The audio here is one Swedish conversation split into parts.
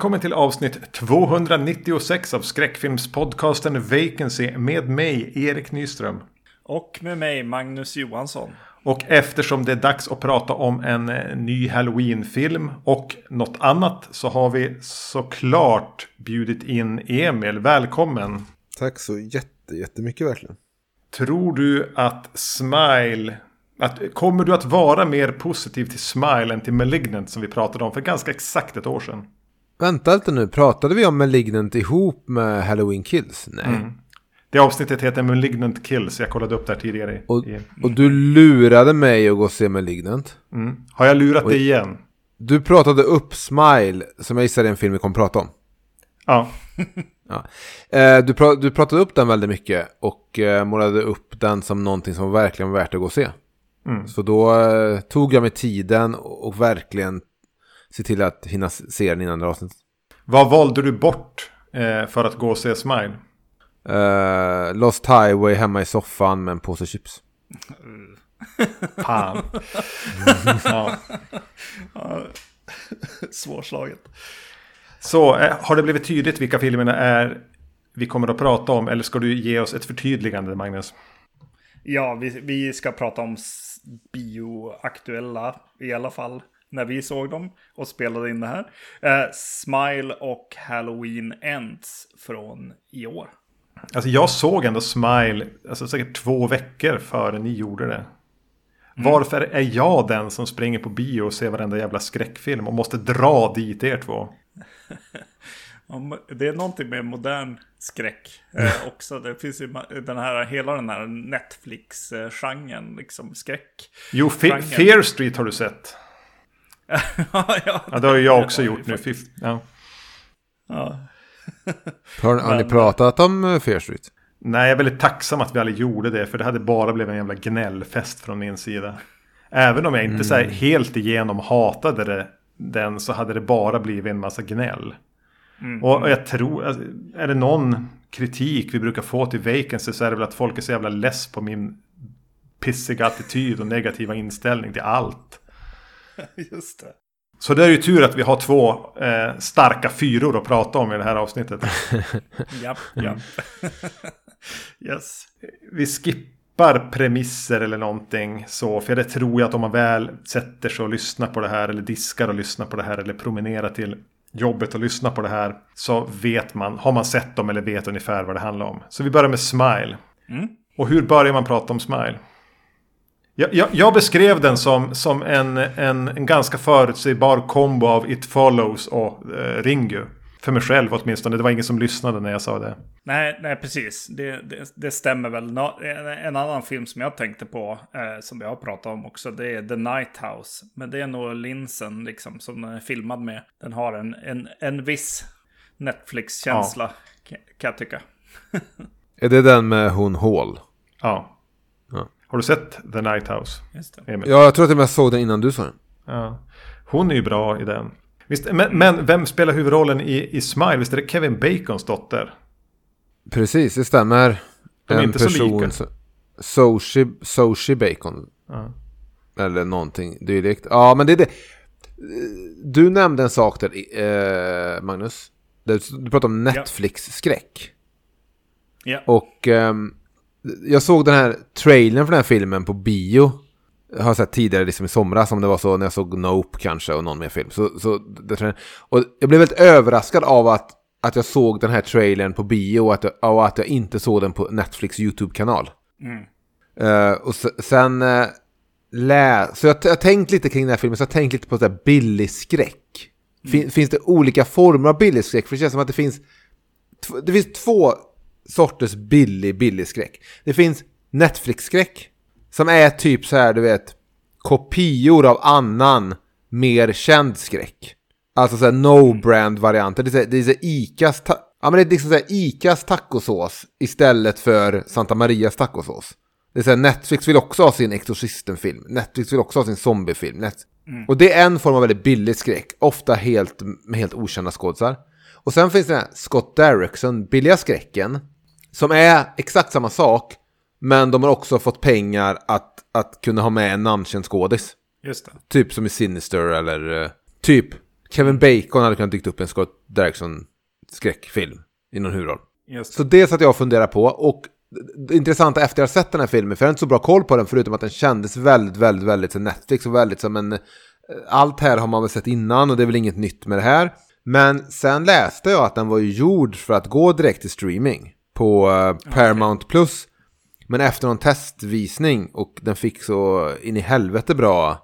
Välkommen till avsnitt 296 av skräckfilmspodcasten Vacancy med mig, Erik Nyström. Och med mig, Magnus Johansson. Och eftersom det är dags att prata om en eh, ny Halloween-film och något annat så har vi såklart bjudit in Emil. Välkommen! Tack så jätte, jättemycket verkligen. Tror du att Smile... Att, kommer du att vara mer positiv till Smile än till Malignant som vi pratade om för ganska exakt ett år sedan? Vänta lite nu, pratade vi om Malignant ihop med Halloween Kills? Nej. Mm. Det avsnittet heter Malignant Kills. Jag kollade upp det här tidigare. Och, och du lurade mig att gå och se Malignant. Mm. Har jag lurat dig igen? Du pratade upp Smile, som jag gissar är en film vi kommer prata om. Ja. ja. Eh, du, pra du, pratade upp den väldigt mycket och eh, målade upp den som någonting som verkligen var värt att gå och se. Mm. Så då eh, tog jag mig tiden och, och verkligen se till att hinna se den innan det avsnittet. Vad valde du bort eh, för att gå och se Smile? Uh, Lost Highway hemma i soffan med en påse chips. Fan. ja. Svårslaget. Så eh, har det blivit tydligt vilka filmerna är vi kommer att prata om? Eller ska du ge oss ett förtydligande, Magnus? Ja, vi, vi ska prata om bioaktuella i alla fall när vi såg dem och spelade in det här. Eh, Smile och Halloween Ends från i år. Alltså jag såg ändå Smile alltså säkert två veckor före ni gjorde det. Mm. Varför är jag den som springer på bio och ser varenda jävla skräckfilm och måste dra dit er två? det är någonting med modern skräck eh, också. Det finns ju den här, hela den här Netflix-genren, liksom skräck. Jo, Fear Street har du sett. ja, ja, det har ju jag också gjort nu. Ja. ja. har, har ni pratat om uh, Fear Street? Nej, jag är väldigt tacksam att vi aldrig gjorde det. För det hade bara blivit en jävla gnällfest från min sida. Även om jag inte mm. så helt igenom hatade det, den så hade det bara blivit en massa gnäll. Mm. Och jag tror, alltså, är det någon kritik vi brukar få till Vacancy så är det väl att folk är så jävla less på min pissiga attityd och negativa inställning till allt. Just det. Så det är ju tur att vi har två eh, starka fyror att prata om i det här avsnittet. japp, japp. yes. Vi skippar premisser eller någonting så. För det tror jag att om man väl sätter sig och lyssnar på det här. Eller diskar och lyssnar på det här. Eller promenerar till jobbet och lyssnar på det här. Så vet man, har man sett dem eller vet ungefär vad det handlar om. Så vi börjar med Smile. Mm. Och hur börjar man prata om Smile? Jag, jag, jag, beskrev den som, som en, en, en ganska förutsägbar kombo av It Follows och eh, Ringu. För mig själv åtminstone. Det var ingen som lyssnade när jag sa det. Nej, nej precis. Det, det, det stämmer väl. En annan film som jag tänkte på, eh, som vi har pratat om också, det är The Night House. Men det är nog linsen liksom, som den är filmad med. Den har en, en, en viss Netflix-känsla, ja. kan jag tycka. är det den med hon Hall? Ja. Har du sett The Night House? Ja, jag tror att jag såg den innan du såg den. Ja. Hon är ju bra i den. Visst, men, men, vem spelar huvudrollen i, i Smile? Visst är det Kevin Bacons dotter? Precis, det stämmer. De är en inte person, så lika. Soshi, Bacon. Ja. Eller någonting dylikt. Ja, men det är det. Du nämnde en sak där, eh, Magnus. Du pratade om Netflix-skräck. Ja. Och um, jag såg den här trailern för den här filmen på bio. Jag har sett tidigare liksom i somras om det var så när jag såg Nope kanske och någon mer film. Så, så, det, och jag blev väldigt överraskad av att, att jag såg den här trailern på bio och att jag, och att jag inte såg den på Netflix YouTube-kanal. Mm. Uh, och sen uh, lä... Så jag har tänkt lite kring den här filmen, så jag har tänkt lite på så här billig skräck. Fin, mm. Finns det olika former av billig skräck? För det känns som att det finns... Det finns två sorters billig, billig skräck. Det finns Netflix-skräck. Som är typ så här, du vet, kopior av annan mer känd skräck. Alltså så här no-brand-varianter. Det är, det är så Icas, ja, men det är liksom så här Icas tacosås istället för Santa Marias tacosås. Det är så här, Netflix vill också ha sin Exorcisten-film. Netflix vill också ha sin zombiefilm. Net mm. Och det är en form av väldigt billig skräck. Ofta helt, med helt okända skådisar. Och sen finns det den här Scott Derrickson, billiga skräcken. Som är exakt samma sak. Men de har också fått pengar att, att kunna ha med en namnkänd skådis. Just det. Typ som i Sinister eller uh, typ Kevin Bacon hade kunnat dykt upp i en Scott Derrickson skräckfilm i någon huvudroll. Just Så det satt jag och funderade på. Och det intressanta efter jag sett den här filmen, för jag har inte så bra koll på den förutom att den kändes väldigt, väldigt, väldigt som Netflix och väldigt som en... Allt här har man väl sett innan och det är väl inget nytt med det här. Men sen läste jag att den var ju gjord för att gå direkt till streaming på eh, Paramount Plus. Men efter någon testvisning och den fick så in i helvete bra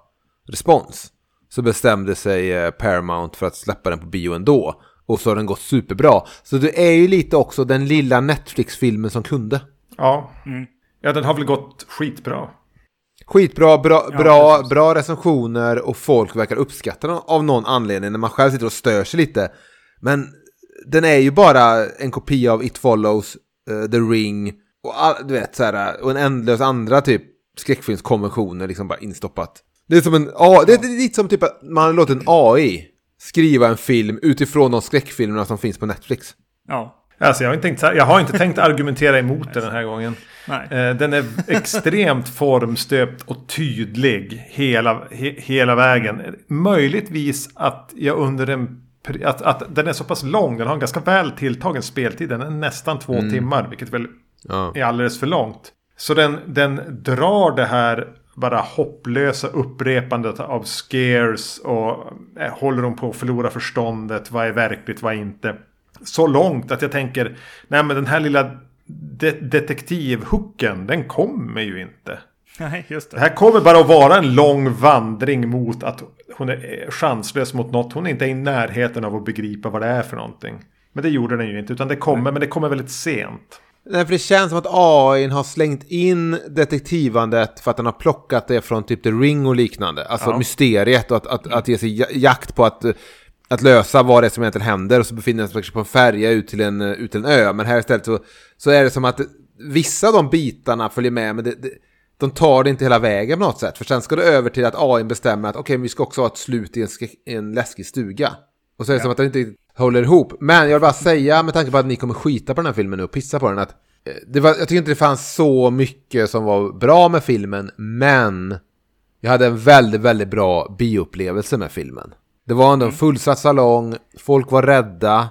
respons. Så bestämde sig eh, Paramount för att släppa den på bio ändå. Och så har den gått superbra. Så det är ju lite också den lilla Netflix-filmen som kunde. Ja. ja, den har väl gått skitbra. Skitbra, bra, bra, bra recensioner och folk verkar uppskatta den av någon anledning när man själv sitter och stör sig lite. Men den är ju bara en kopia av It Follows, eh, The Ring och all, du vet så här, och en ändlös andra typ skräckfilmskonventioner liksom bara instoppat. Det är som en, A- det är lite som typ att man låter en AI skriva en film utifrån de skräckfilmerna som finns på Netflix. Ja. Alltså jag har inte tänkt, jag har inte tänkt argumentera emot den den här gången. Nej. Eh, Den är extremt formstöpt och tydlig hela, he, hela vägen. Möjligtvis att jag under en... Att, att den är så pass lång, den har en ganska väl tilltagen speltid. Den är nästan två timmar, vilket väl Ja. är alldeles för långt. Så den, den drar det här bara hopplösa upprepandet av scares och eh, håller de på att förlora förståndet? Vad är verkligt, vad är inte? Så långt att jag tänker, nej men den här lilla de- detektivhooken, den kommer ju inte. Nej, just Det det. här kommer bara att vara en lång vandring mot att hon är eh, chanslös mot något. Hon är inte i närheten av att begripa vad det är för någonting. Men det gjorde den ju inte, utan det kommer, men det kommer väldigt sent. Nej, för det känns som att AI har slängt in detektivandet för att den har plockat det från typ The Ring och liknande. Alltså Ja. mysteriet och att, att, att ge sig ja- jakt på att, att lösa vad det är som egentligen händer. Och så befinner den sig på en färja ut till en, ut till en ö. Men här istället så, så är det som att vissa av de bitarna följer med, men det, det, de tar det inte hela vägen på något sätt. För sen ska det över till att AI bestämmer att okej, vi ska också ha ett slut i en, en läskig stuga. Och så är det som att det inte riktigt håller ihop. Men jag vill bara säga, med tanke på att ni kommer skita på den här filmen nu och pissa på den, att eh, det var, jag tycker inte det fanns så mycket som var bra med filmen, men jag hade en väldigt, väldigt bra bioupplevelse med filmen. Det var ändå en fullsatt salong, folk var rädda,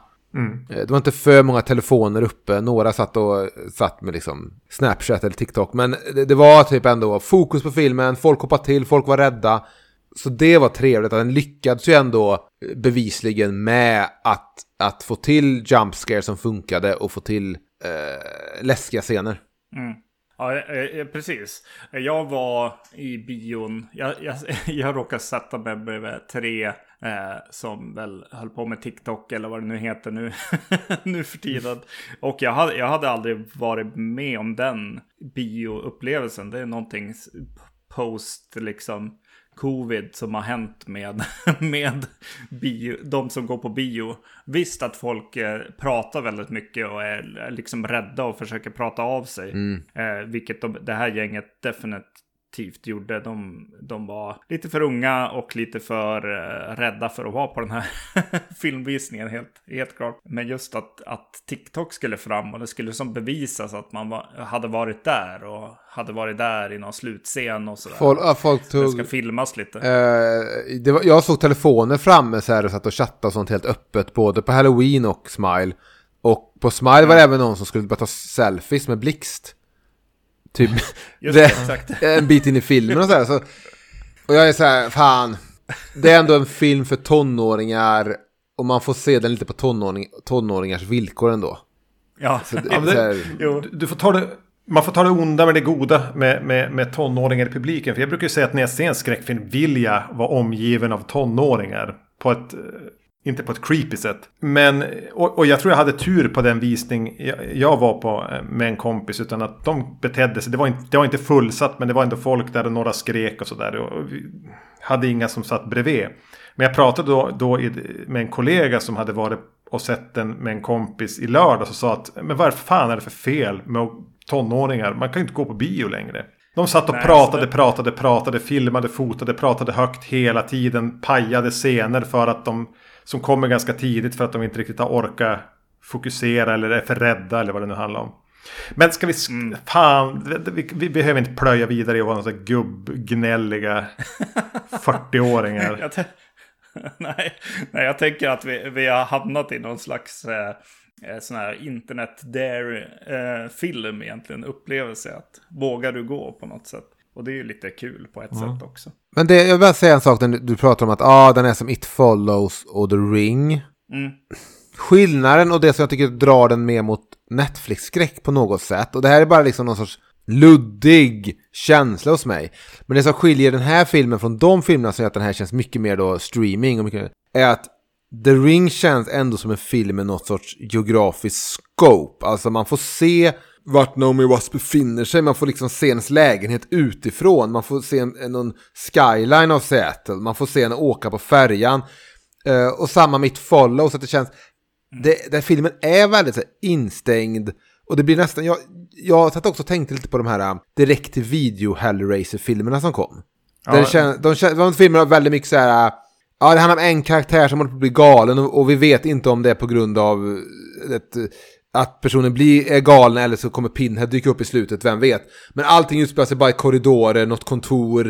Eh, det var inte för många telefoner uppe, några satt och satt med liksom Snapchat eller TikTok, men det, det var typ ändå fokus på filmen, folk hoppade till, folk var rädda. Så det var trevligt. Att den lyckades ju ändå eh, bevisligen med att, att få till jump scare som funkade och få till eh, läskiga scener. Ja, eh, eh, eh, precis. Jag var i bion. Jag, jag, jag råkade sätta mig bredvid tre eh, som väl höll på med TikTok eller vad det nu heter nu, nu för tiden. Och jag hade, jag hade aldrig varit med om den bioupplevelsen. Det är någonting post liksom covid som har hänt med, med bio, de som går på bio. Visst att folk eh, pratar väldigt mycket och är, liksom rädda och försöker prata av sig. Eh, vilket de, det här gänget definitivt gjorde. De, de var lite för unga och lite för eh, rädda för att vara på den här filmvisningen. Helt, helt klart. Men just att, att TikTok skulle fram och det skulle som bevisas att man var, hade varit där och hade varit där i någon slutscen och sådär. Folk, ja, folk det tog... ska filmas lite. Eh, det var, jag såg telefoner framme så här och satt och chattade och sånt helt öppet, både på Halloween och Smile. Och på Smile var det även någon som skulle börja ta selfies med blixt. Typ Just det- exakt. en bit in i filmen och så här. Så, och jag är så här, fan. Det är ändå en film för tonåringar. Och man får se den lite på tonåring, tonåringars villkor ändå. Ja, Så det, Ja, det- här. Du, du får ta det, man får ta det onda med det goda med, med, med tonåringar i publiken. För jag brukar ju säga att när jag ser en skräckfilm vill jag vara omgiven av tonåringar. På ett, inte på ett creepy sätt. Men, och, och jag tror jag hade tur på den visning jag, jag var på eh, med en kompis. Utan att de betedde sig. Det var, inte, det var inte fullsatt men det var ändå folk där och några skrek och sådär. Hade inga som satt bredvid. Men jag pratade då, då i, med en kollega som hade varit och sett den med en kompis i lördag. Och sa att men vad fan är det för fel med tonåringar? Man kan ju inte gå på bio längre. De satt och Nej, pratade, pratade, pratade, filmade, fotade, pratade högt hela tiden. Pajade scener för att de, som kommer ganska tidigt för att de inte riktigt har orkat fokusera eller är för rädda eller vad det nu handlar om. Men ska vi... sk- Fan, vi, vi behöver inte plöja vidare i att vara några gubbgnälliga 40-åringar. Jag, t- nej, nej, jag tänker att vi, vi har hamnat i någon slags eh, eh sån här internet dare-film eh, egentligen. Upplevelse att vågar du gå på något sätt. Och det är ju lite kul på ett mm. sätt också. Men det, jag vill bara säga en sak när du pratar om att ah, den är som It Follows och The Ring. Mm. Skillnaden och det som jag tycker drar den mer mot Netflix-skräck på något sätt. Och det här är bara liksom någon sorts luddig känsla hos mig. Men det som skiljer den här filmen från de filmerna som gör att den här känns mycket mer då streaming och mycket, är att The Ring känns ändå som en film med något sorts geografisk scope. Alltså man får se vart Naomi Watts befinner sig. Man får liksom se hennes lägenhet utifrån. Man får se en, någon skyline av Seattle. Man får se henne åka på färjan. Uh, och samma mitt follow. Så att det känns... Det, den filmen är väldigt så, instängd. Och det blir nästan... Jag, jag satt också och tänkte lite på de här uh, direkt till video Hellraiser-filmerna som kom. Ja. Där känns, de, de, de filmerna väldigt mycket så här... Uh, ja, det handlar om en karaktär som håller på att bli galen och, och, vi vet inte om det är på grund av ett att personen blir, är galen eller så kommer Pinhead dyka upp i slutet, vem vet. Men allting utspelar sig bara i korridorer, något kontor,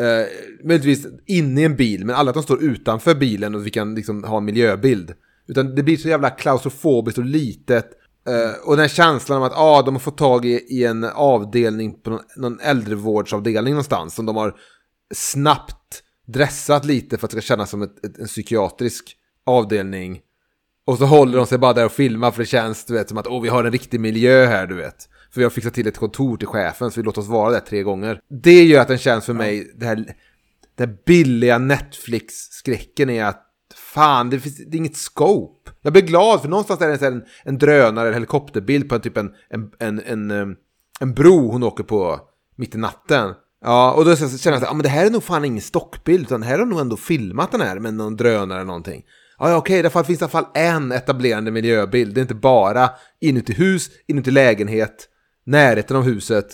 eh, möjligtvis inne i en bil, men alla de står utanför bilen och vi kan liksom ha en miljöbild. Utan det blir så jävla klaustrofobiskt och litet. Eh, och den här känslan av att ah, de har fått tag i, i en avdelning på någon, någon äldrevårdsavdelning någonstans som de har snabbt dressat lite för att det ska kännas som ett, ett, en psykiatrisk avdelning. Och så håller de sig bara där och filmar för det känns du vet, som att oh, vi har en riktig miljö här du vet. För vi har fixat till ett kontor till chefen så vi låter oss vara där tre gånger. Det gör att den känns för mig, det här, det här billiga Netflix-skräcken är att fan, det finns det är inget scope. Jag blir glad för någonstans är det en, en drönare, en helikopterbild på en, typ en, en, en, en, eh, en bro hon åker på mitt i natten. Ja, och då känner jag att ah, men det här är nog fan ingen stockbild, utan här har nog ändå filmat den här med någon drönare eller någonting. Ja, okej, okay, därför finns det i alla fall en etablerande miljöbild. Det är inte bara inuti hus, inuti lägenhet, närheten av huset.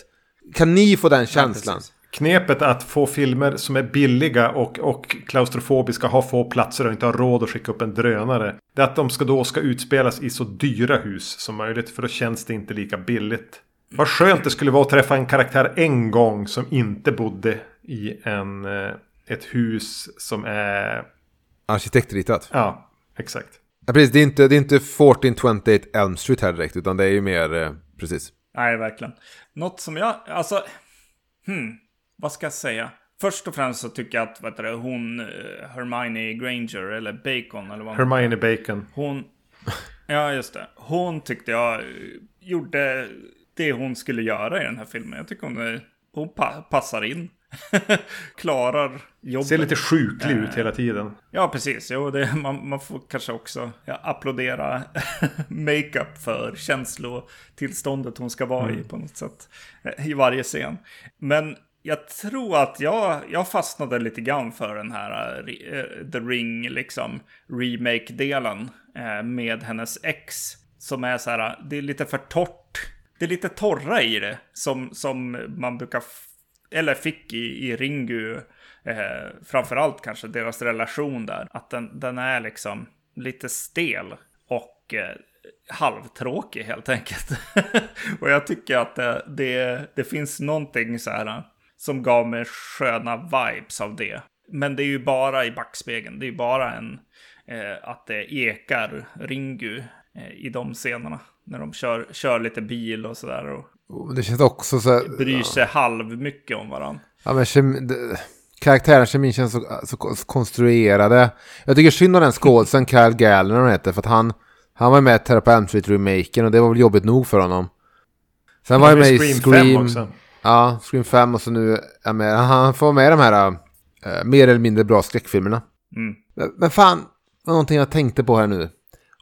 Kan ni få den känslan? Ja, Knepet att få filmer som är billiga och, och klaustrofobiska, ha få platser och inte ha råd att skicka upp en drönare. Det är att de ska då ska utspelas i så dyra hus som möjligt. För då känns det inte lika billigt. Vad skönt det skulle vara att träffa en karaktär en gång som inte bodde i en, eh, ett hus som är Arkitektritat. Ja, exakt. Ja, precis. Det är inte, det är inte 1428 Elm Street här direkt, utan det är ju mer, eh, precis. Nej, verkligen. Något som jag, alltså, hmm, vad ska jag säga? Först och främst så tycker jag att vet du, hon, eh, Hermione Granger, eller Bacon, eller vad Hermione Bacon. Hon, ja just det. Hon tyckte jag eh, gjorde det hon skulle göra i den här filmen. Jag tycker hon, hon pa passar in. klarar jobbet. Ser lite sjuklig ut hela tiden. Ja, precis. Jo, det, man, man får kanske också ja, applådera makeup för känslotillståndet hon ska vara mm. i på något sätt. I varje scen. Men jag tror att jag, jag fastnade lite grann för den här uh, The Ring, liksom, remake-delen uh, med hennes ex. Som är så här, det är lite för torrt. Det är lite torra i det, som, som man brukar eller fick i, i Ringu, eh, framförallt kanske deras relation där, att den, den är liksom lite stel och eh, halvtråkig helt enkelt. och jag tycker att det, det, det, finns någonting så här eh, som gav mig sköna vibes av det. Men det är ju bara i backspegeln, det är ju bara en, eh, att det ekar Ringu eh, i de scenerna. När de kör, kör lite bil och sådär. Och det känns också så här, Bryr sig ja. halv mycket om varandra. Ja, men kemi, karaktären, kemin känns så, så, konstruerade. Jag tycker synd om den skådisen, Kyle Gallner han heter, för att han, han var med i Terra på Street-remaken och det var väl jobbigt nog för honom. Sen var han med i Scream, Scream 5 också. Ja, Scream 5 och så nu är med, han får med de här äh, mer eller mindre bra skräckfilmerna. Mm. Men, men fan, någonting jag tänkte på här nu.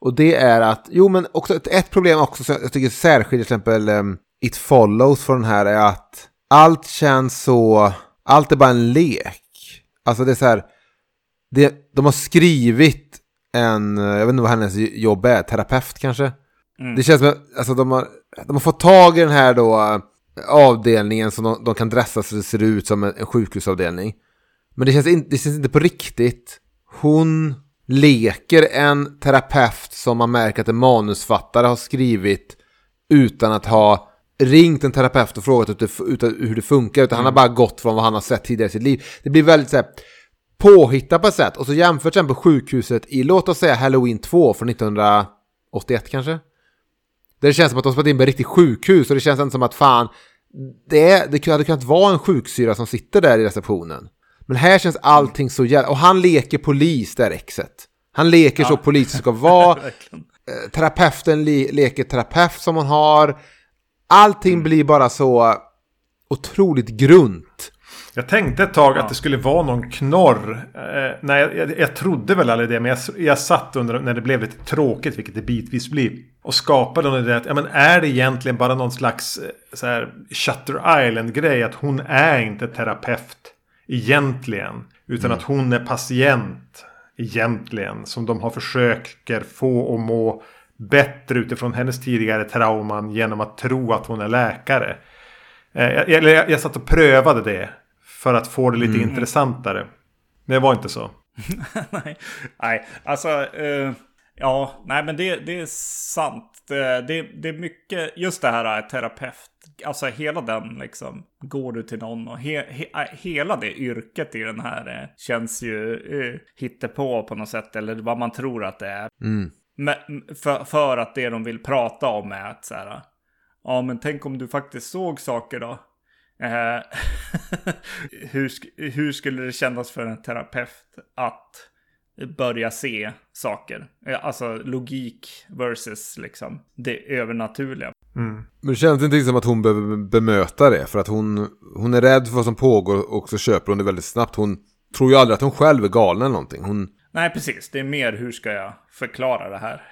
Och det är att, jo men också ett, ett problem också, så jag tycker särskilt till exempel um, It Follows för den här är att allt känns så, allt är bara en lek. Alltså det är så här, det, de har skrivit en, jag vet inte vad hennes jobb är, terapeut kanske? Mm. Det känns som att alltså, de, har, de har fått tag i den här då avdelningen som de, de kan dressa så det ser ut som en, en sjukhusavdelning. Men det känns, in, det känns inte på riktigt. Hon leker en terapeut som man märker att en manusfattare har skrivit utan att ha ringt en terapeut och frågat hur det funkar, utan mm. han har mm. bara gått från vad han har sett tidigare i sitt liv. Det blir väldigt så här, påhittad på ett sätt. Och så jämfört sen på sjukhuset i, låt oss säga Halloween 2 från 1981 kanske. Där det känns som att de spelat in på ett riktigt sjukhus och det känns inte som att fan, det, det hade kunnat vara en sjuksyra som sitter där i receptionen. Men här känns allting så jävla... Och han leker polis, där exet. Han leker ja. så polis ska vara. Eh, terapeuten le leker terapeut som hon har. Allting mm. blir bara så otroligt grunt. Jag tänkte ett tag ja. att det skulle vara någon knorr. Eh, nej, jag, jag, trodde väl aldrig det. Men jag, jag satt under när det blev lite tråkigt, vilket det bitvis blir. Och skapade någon idé att, ja men är det egentligen bara någon slags eh, så här, Shutter Island-grej? Att hon är inte terapeut egentligen. Utan mm. att hon är patient egentligen. Som de har försöker få att må bättre utifrån hennes tidigare trauman genom att tro att hon är läkare. Eh, jag, jag, jag satt och prövade det för att få det lite mm. intressantare. Men det var inte så. nej, nej, alltså... Uh, ja, nej men det, det är sant. Det, det, det, är mycket, just det här är terapeut. Alltså hela den liksom, går du till någon och he, he, hela det yrket i den här eh, känns ju uh, hittepå på något sätt. Eller vad man tror att det är. Mm. För, för att det de vill prata om är att så här, ja men tänk om du faktiskt såg saker då. Eh, hur, hur skulle det kännas för en terapeut att börja se saker? Eh, alltså logik versus liksom det övernaturliga. Mm. Men det känns inte som att hon behöver bemöta det. För att hon, hon är rädd för vad som pågår och så köper hon det väldigt snabbt. Hon tror ju aldrig att hon själv är galen eller någonting. Hon... Nej, precis. Det är mer hur ska jag förklara det här?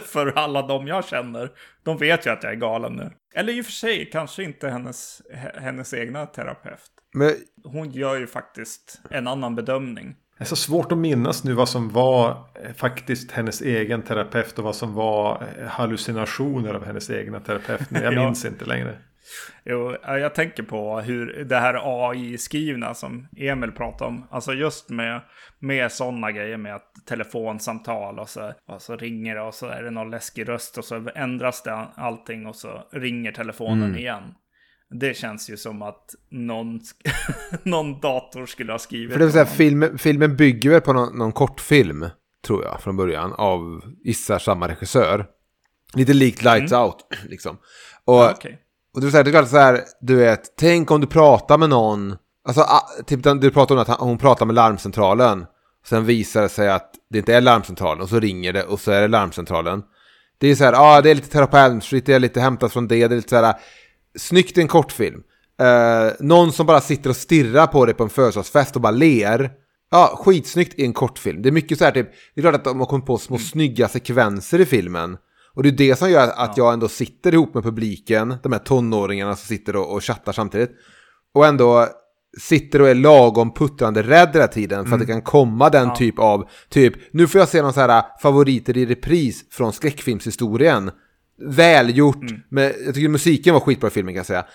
för alla de jag känner. De vet ju att jag är galen nu. Eller i och för sig, kanske inte hennes, hennes egna terapeut. Men... Hon gör ju faktiskt en annan bedömning. Det är så svårt att minnas nu vad som var eh, faktiskt hennes egen terapeut och vad som var eh, hallucinationer av hennes egna terapeut. Jag minns inte längre. Jo, jag tänker på hur det här AI-skrivna som Emil pratade om. Alltså just med, med sådana grejer med att telefonsamtal och så, och så ringer det och så är det någon läskig röst och så ändras det allting och så ringer telefonen mm. igen. Det känns ju som att någon, någon dator skulle ha skrivit. För det vill säga, film, filmen bygger väl på någon, någon kortfilm, tror jag, från början, av gissar samma regissör. Lite likt Lights mm. Out, liksom. Och ja, okay. Och du säger, det är klart så här, du vet, tänk om du pratar med någon. Alltså, ah, typ du pratar om att hon pratar med larmcentralen. Sen visar det sig att det inte är larmcentralen och så ringer det och så är det larmcentralen. Det är så här, ja ah, det är lite Terra det är lite hämtat från det, det är lite så här, snyggt i en kortfilm. Eh, någon som bara sitter och stirrar på dig på en födelsedagsfest och bara ler. Ja, skitsnyggt i en kortfilm. Det är mycket så här typ, det är klart att de har kommit på små mm. snygga sekvenser i filmen. Och det är det som gör att ja. jag ändå sitter ihop med publiken, de här tonåringarna som sitter och, och chattar samtidigt. Och ändå sitter och är lagom puttrande rädd hela tiden för mm. att det kan komma den ja. typ av, typ, nu får jag se någon så här favoriter i repris från skräckfilmshistorien. Välgjort, mm. med, jag tycker musiken var skitbra i filmen kan jag säga.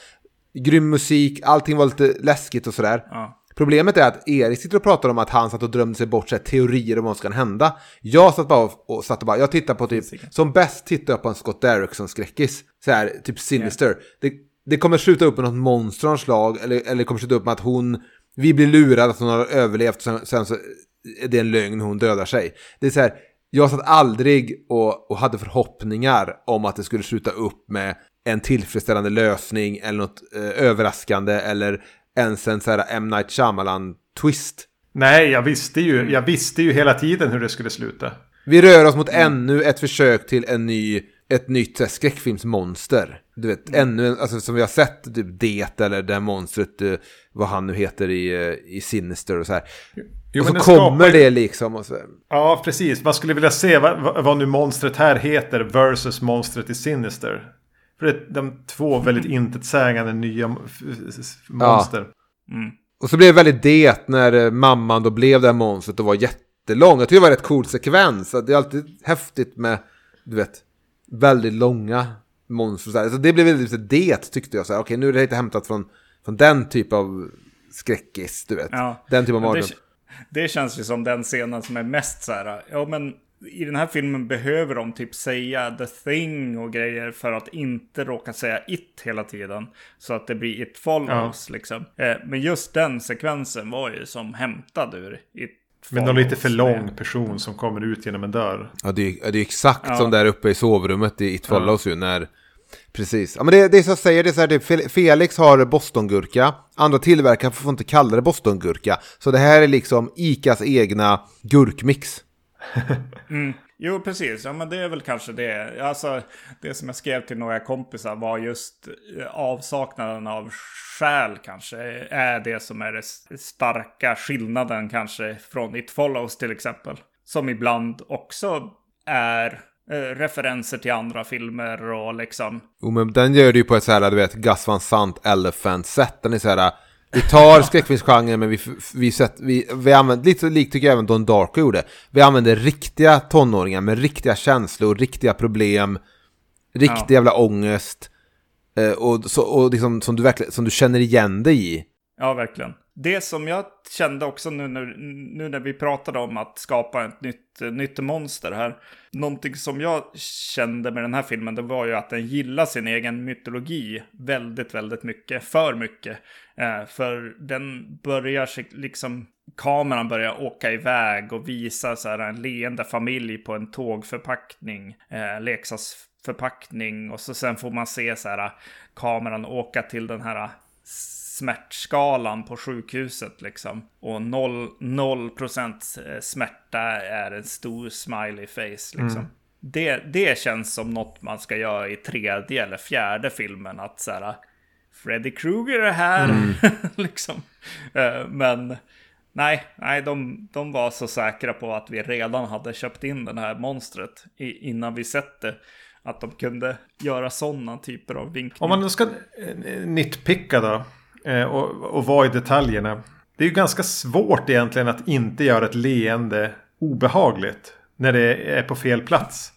Grym musik, allting var lite läskigt och sådär. Ja. Problemet är att Erik sitter och pratar om att han satt och drömde sig bort så här, teorier om vad som kan hända. Jag satt bara och, och satt och bara, jag tittar på typ, som bäst tittar jag på en Scott Derrickson-skräckis. Så här, typ Sinister. Yeah. Det, det kommer sluta upp med något monster av slag, eller, eller kommer sluta upp med att hon, vi blir lurade att hon har överlevt, sen, sen så är det en lögn, hon dödar sig. Det är så här, jag satt aldrig och, och hade förhoppningar om att det skulle sluta upp med en tillfredsställande lösning eller något eh, överraskande eller ens en sån här M. Night Shyamalan-twist. Nej, jag visste, ju, jag visste ju hela tiden hur det skulle sluta. Vi rör oss mot mm. ännu ett försök till en ny, ett nytt här, skräckfilmsmonster. Du vet, mm. ännu en, alltså som vi har sett, typ Det eller det här monstret, vad han nu heter i, i Sinister och så här. Jo, och så kommer skapar... det liksom. Och så... Ja, precis. Man skulle vilja se vad, vad nu monstret här heter versus monstret i Sinister. För det är de två väldigt intetsägande nya monster. Ja. Mm. Och så blev det väldigt det när eh, mamman då blev det här monstret och var jättelång. Jag tycker det var rätt cool sekvens. Det är alltid häftigt med, du vet, väldigt långa monster. Så, så det blev väldigt det tyckte jag. Okej, okay, nu är det lite hämtat från, från den typ av skräckis, du vet. Ja. Den typ av mardröm. Det, det känns ju som den scenen som är mest så här, ja men i den här filmen behöver de typ säga the thing och grejer för att inte råka säga it hela tiden. Så att det blir it follows ja. liksom. Eh, men just den sekvensen var ju som hämtad ur it men någon lite för lång person som kommer ut genom en dörr. Ja, det är, det är exakt ja. som där uppe i sovrummet i It Follows ja. ju. När, precis. Ja, men det, det är så jag säger, det är så här, det, Felix har bostongurka. Andra tillverkare får inte kalla det bostongurka. Så det här är liksom Icas egna gurkmix. Mm. Jo, precis. Ja, men det är väl kanske det. Alltså, det som jag skrev till några kompisar var just eh, avsaknaden av själ kanske. Är det som är den starka skillnaden kanske från It Follows till exempel. Som ibland också är eh, referenser till andra filmer och liksom. Jo, men den gör det ju på ett så här, du vet, Gus Van Sant Elephant-sätt. Den är så här, vi tar skräckfilmsgenren men vi, vi, sätt, vi, vi använder, lite likt tycker jag även Don Darko gjorde. Vi använder riktiga tonåringar med riktiga känslor, riktiga problem, riktig ja. jävla ångest. Eh, och, så, och liksom, som, du verkligen, som du känner igen dig i. Ja, verkligen. Det som jag kände också nu när, nu när vi pratade om att skapa ett nytt, nytt monster här. Någonting som jag kände med den här filmen det var ju att den gillar sin egen mytologi väldigt, väldigt mycket. För mycket. Eh, för den börjar liksom, kameran börjar åka iväg och visa så här en leende familj på en tågförpackning. Eh, leksaksförpackning och så sen får man se så här kameran åka till den här smärtskalan på sjukhuset liksom. Och 0, procent eh, smärta är en stor smiley face liksom. Mm. Det, det känns som något man ska göra i tredje eller fjärde filmen. Att så här, Freddy Krueger är här. Mm. liksom. Eh, men nej, nej de, de var så säkra på att vi redan hade köpt in det här monstret innan vi sett det. Att de kunde göra sådana typer av vinkningar. Om man ska eh, nitpicka då. Eh, och, och vara i detaljerna. Det är ju ganska svårt egentligen att inte göra ett leende obehagligt. När det är på fel plats.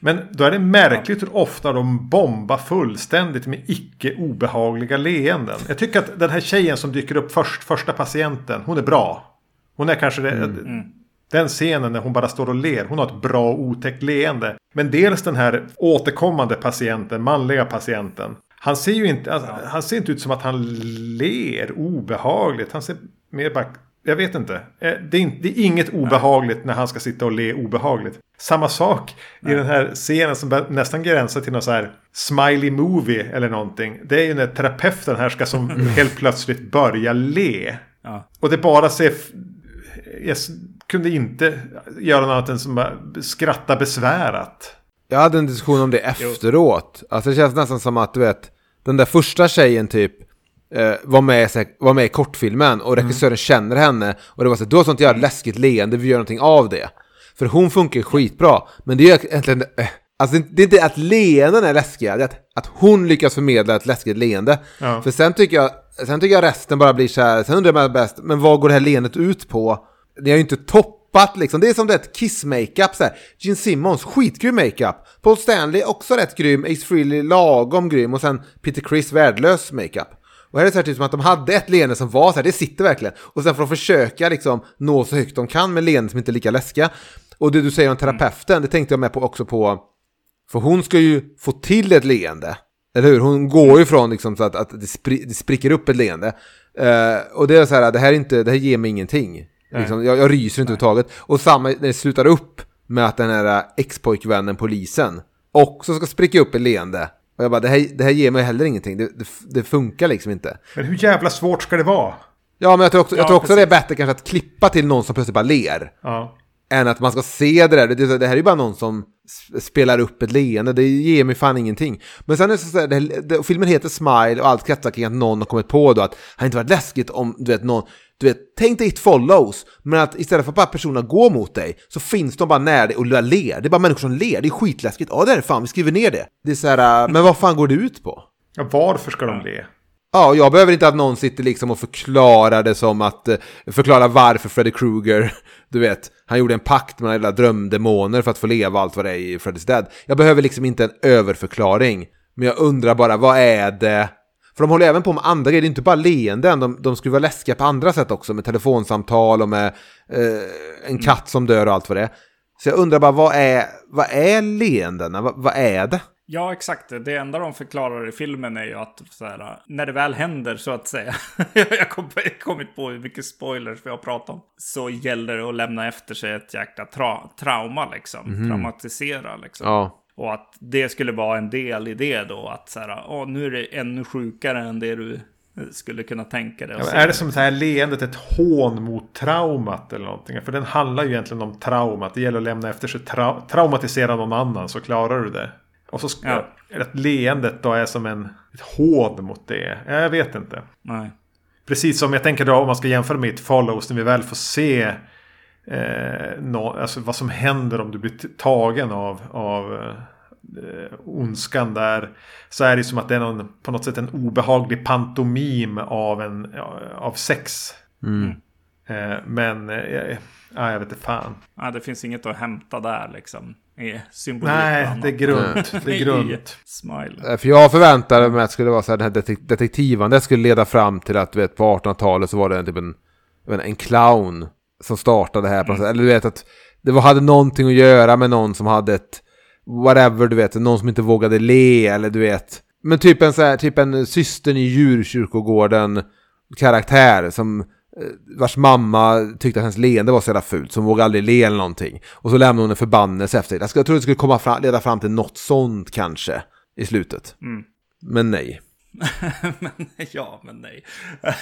Men då är det märkligt hur ofta de bombar fullständigt med icke obehagliga leenden. Jag tycker att den här tjejen som dyker upp först, första patienten, hon är bra. Hon är kanske det, mm. mm. den scenen när hon bara står och ler. Hon har ett bra otäckt leende. Men dels den här återkommande patienten, manliga patienten. Han ser ju inte, alltså, han ser inte ut som att han ler obehagligt. Han ser mer bara jag vet inte. Eh, det är, inget obehagligt när han ska sitta och le obehagligt. Samma sak Nej. i den här scenen som nästan gränsar till någon så här smiley movie eller någonting. Det är ju när terapeuten här ska som helt plötsligt börja le. Ja. Och det bara ser... Jag kunde inte göra något annat än som skratta besvärat. Jag hade en diskussion om det efteråt. Alltså det känns nästan som att du vet, den där första tjejen typ eh, var, med, var med i kortfilmen och regissören mm. känner henne och det var så du har sånt jävla läskigt leende, vi gör någonting av det. För hon funkar skitbra, men det är egentligen, eh, alltså det är inte att leenden är läskiga, det är att, att hon lyckas förmedla ett läskigt leende. Ja. För sen tycker jag, sen tycker jag resten bara blir så här, sen undrar man bäst, men vad går det här leendet ut på? Det är ju inte topp toppat liksom. Det är som det Kiss-makeup så här. Gene Simmons, skitgrym makeup. Paul Stanley, också rätt grym. Ace Frehley, lagom grym. Och sen Peter Criss, värdelös makeup. Och här är det så här typ som att de hade ett leende som var så här, det sitter verkligen. Och sen får de försöka liksom nå så högt de kan med leenden som inte är lika läskiga. Och det du säger om terapeuten, det tänkte jag med på också på. För hon ska ju få till ett leende. Eller hur? Hon går ju från liksom så att, att det, spri det spricker upp ett leende. Uh, och det är så här, det här, är inte, det här ger mig ingenting. Liksom, jag, jag ryser inte överhuvudtaget. Och samma när det slutar upp med att den här ex-pojkvännen, polisen, också ska spricka upp ett leende. Och jag bara, det här, det här ger mig heller ingenting. Det, det, det, funkar liksom inte. Men hur jävla svårt ska det vara? Ja, men jag tror också, ja, jag tror också det är bättre kanske att klippa till någon som plötsligt bara ler. Ja. Än att man ska se det där. Det, det här är ju bara någon som spelar upp ett leende. Det ger mig fan ingenting. Men sen är det så att filmen heter Smile och allt kretsar kring att någon har kommit på då att det hade inte varit läskigt om du vet någon du vet, tänk dig ett follows, men att istället för att bara personerna går mot dig så finns de bara nära dig och ler. Det är bara människor som ler, det är skitläskigt. Ja, det är det fan, vi skriver ner det. Det är så här, äh, men vad fan går det ut på? Ja, varför ska de le? Ja, jag behöver inte att någon sitter liksom och förklarar det som att, eh, förklara varför Freddy Krueger, du vet, han gjorde en pakt med alla drömdemoner för att få leva allt vad det är i Freddy's Dead. Jag behöver liksom inte en överförklaring. Men jag undrar bara, vad är det för de håller även på med andra grejer, det är inte bara leenden, de, de skulle vara läskiga på andra sätt också, med telefonsamtal och med eh, en katt som dör och allt vad det är. Så jag undrar bara, vad är, vad är leendena? Vad, vad är det? Ja, exakt. Det enda de förklarar i filmen är ju att här, när det väl händer så att säga. jag har kommit på hur mycket spoilers vi har pratat om. Så gäller det att lämna efter sig ett jäkla tra trauma liksom. Mm. Traumatisera liksom. Ja. Och att det skulle vara en del i det då. Att så här, åh, nu är det ännu sjukare än det du skulle kunna tänka dig. Ja, är det som så här leendet ett hån mot traumat eller någonting? För den handlar ju egentligen om traumat. Det gäller att lämna efter sig tra traumatisera någon annan så klarar du det. Och så ska ja. att leendet då är som en, ett hån mot det. Jag vet inte. Nej. Precis som jag tänker då om man ska jämföra med ett follows när vi väl får se eh, no, alltså vad som händer om du blir tagen av, av eh, ondskan där. Så är det som att det är någon, på något sätt en obehaglig pantomim av, en, av sex. Mm. Eh, men eh, ja, jag vet inte fan. Ja, det finns inget att hämta där liksom. Nej, det är grunt. Det är grunt. Smile. Eh, för jag förväntade mig att det skulle vara så här, den här detektivandet skulle leda fram till att vet, på 1800-talet så var det typ en, en clown som startade här. Mm. Eller du vet att det var, hade någonting att göra med någon som hade ett whatever, du vet, någon som inte vågade le eller du vet. Men typ en så här, typ en systern i djurkyrkogården karaktär som Eh, vars mamma tyckte att hennes leende var så jävla fult så hon vågade aldrig le eller någonting. Och så lämnade hon en förbannelse efter det. Jag tror det skulle komma fram, leda fram till något sånt kanske i slutet. Mm. Men nej. men, ja, men nej.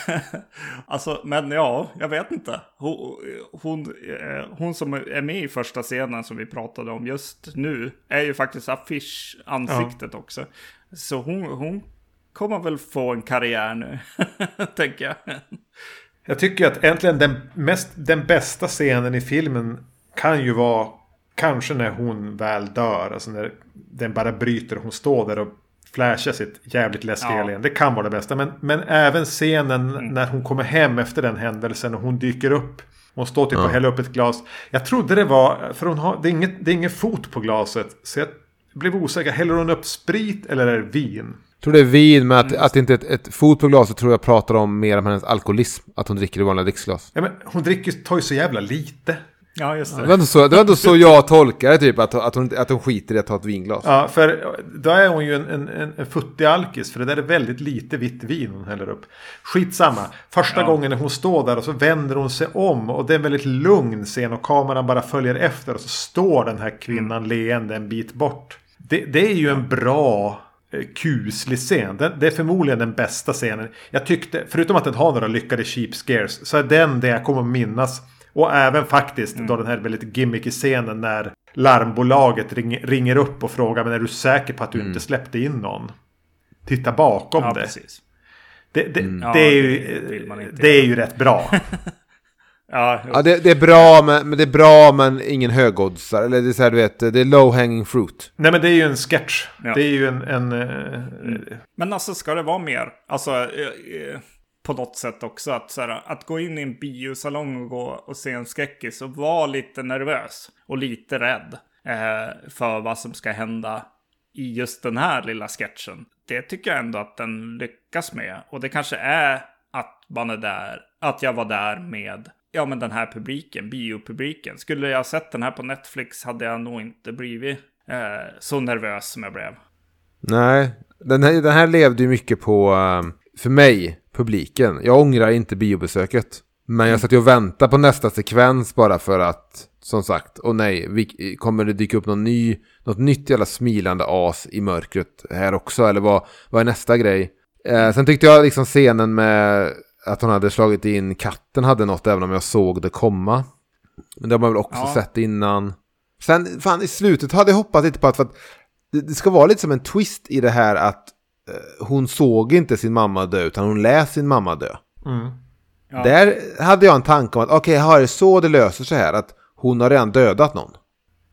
alltså, men ja, jag vet inte. Hon, hon, eh, hon, som är med i första scenen som vi pratade om just nu är ju faktiskt affisch-ansiktet ja. också. Så hon, hon kommer väl få en karriär nu, tänker jag. Jag tycker att äntligen den, mest, den bästa scenen i filmen kan ju vara kanske när hon väl dör. Alltså när den bara bryter och hon står där och flashar sitt jävligt läskiga ja. Det kan vara det bästa. Men, men även scenen mm. när hon kommer hem efter den händelsen och hon dyker upp. Hon står typ ja. och häller upp ett glas. Jag trodde det var, för hon har, det är inget, det är ingen fot på glaset. Så jag blev osäker. Häller hon upp sprit eller är det vin? Jag tror det är vin, men att, mm. att inte ett, ett fot på glaset tror jag pratar om mer om hennes alkoholism. Att hon dricker i vanliga dricksglas. Ja, men hon dricker, tar ju så jävla lite. Ja, just det. Det var ändå så, det var så jag tolkar det, typ. Att, att, hon, att hon skiter i att ta ett vinglas. Ja, för då är hon ju en, en, en, en futtig alkis. För det där är väldigt lite vitt vin hon häller upp. Skitsamma. Första ja. gången när hon står där och så vänder hon sig om. Och det är en väldigt lugn scen och kameran bara följer efter. Och så står den här kvinnan mm. leende en bit bort. Det, det är ju en bra Eh, kuslig scen. Den, det är förmodligen den bästa scenen. Jag tyckte, förutom att den har några lyckade cheap scares, så är den det jag kommer att minnas. Och även faktiskt mm. då den här väldigt gimmicky scenen när larmbolaget ring, ringer upp och frågar men är du säker på att du mm. inte släppte in någon? Titta bakom ja, det. Precis. Det, det, mm. det, är ju, det, det är ju rätt bra. Ja, ja det, det, är bra men, men det är bra men ingen högoddsare. Eller det är så här, du vet, det är low hanging fruit. Nej men det är ju en sketch. Ja. Det är ju en... en mm. Men alltså ska det vara mer? Alltså eh, eh, på något sätt också att, så här, att gå in i en biosalong och gå och se en skräckis och vara lite nervös och lite rädd eh, för vad som ska hända i just den här lilla sketchen. Det tycker jag ändå att den lyckas med. Och det kanske är att man är där, att jag var där med ja, men den här publiken, biopubliken. Skulle jag sett den här på Netflix hade jag nog inte blivit eh, så nervös som jag blev. Nej, den här, den här levde ju mycket på, eh, för mig, publiken. Jag ångrar inte biobesöket. Men jag satt ju och väntade på nästa sekvens bara för att, som sagt, och nej, vi, kommer det dyka upp någon ny, något nytt jävla smilande as i mörkret här också? Eller vad, vad är nästa grej? Eh, sen tyckte jag liksom scenen med att hon hade slagit in katten hade något även om jag såg det komma. Men det har man väl också ja. sett innan. Sen, fan i slutet hade jag hoppats lite på att, för att det, det, ska vara lite som en twist i det här att hon såg inte sin mamma dö utan hon lät sin mamma dö. Mm. Ja. Där hade jag en tanke om att okej, okay, har det så det löser sig här att hon har redan dödat någon.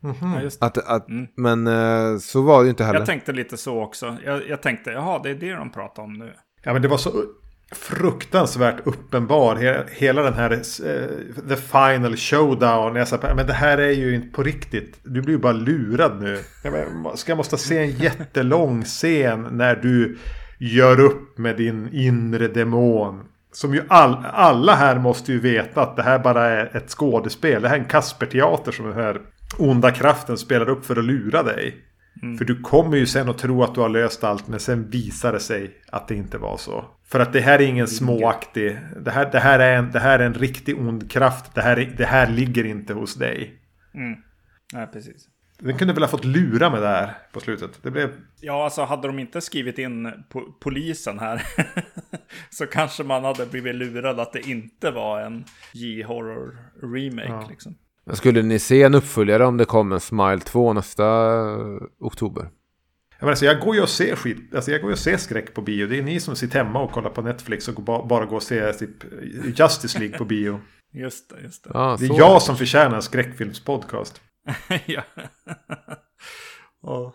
Mm -hmm. ja, att, att, mm. Men eh, så var det ju inte heller. Jag tänkte lite så också. Jag, jag tänkte, jaha, det är det de pratar om nu. Ja, men det var så fruktansvärt uppenbar. Hela den här uh, The Final Showdown. Jag sa, men det här är ju inte på riktigt. Du blir ju bara lurad nu. Jag ska jag måste se en jättelång scen när du gör upp med din inre demon. Som ju all, alla här måste ju veta att det här bara är ett skådespel. Det här är en Kasperteater som den här onda kraften spelar upp för att lura dig. Mm. För du kommer ju sen att tro att du har löst allt men sen visar det sig att det inte var så. För att det här är ingen småaktig. Det här, det här, är, en, det här är en riktig ond kraft. Det här, är- det här ligger inte hos dig. Mm. Nej, precis. Den kunde väl ha fått lura med det här på slutet. Det blev... Ja, alltså hade de inte skrivit in po- polisen här så kanske man hade blivit lurad att det inte var en J-horror remake liksom. Men skulle ni se en uppföljare om det kom en Smile 2 nästa eh, oktober? Jag, menar, så jag går ju och ser skit. Alltså jag går ju och ser skräck på bio. Det är ni som sitter hemma och kollar på Netflix och ba- bara går och ser typ Justice League på bio. Just det, just det. Ja, Det är så. jag som förtjänar skräckfilmspodcast. ja. Och-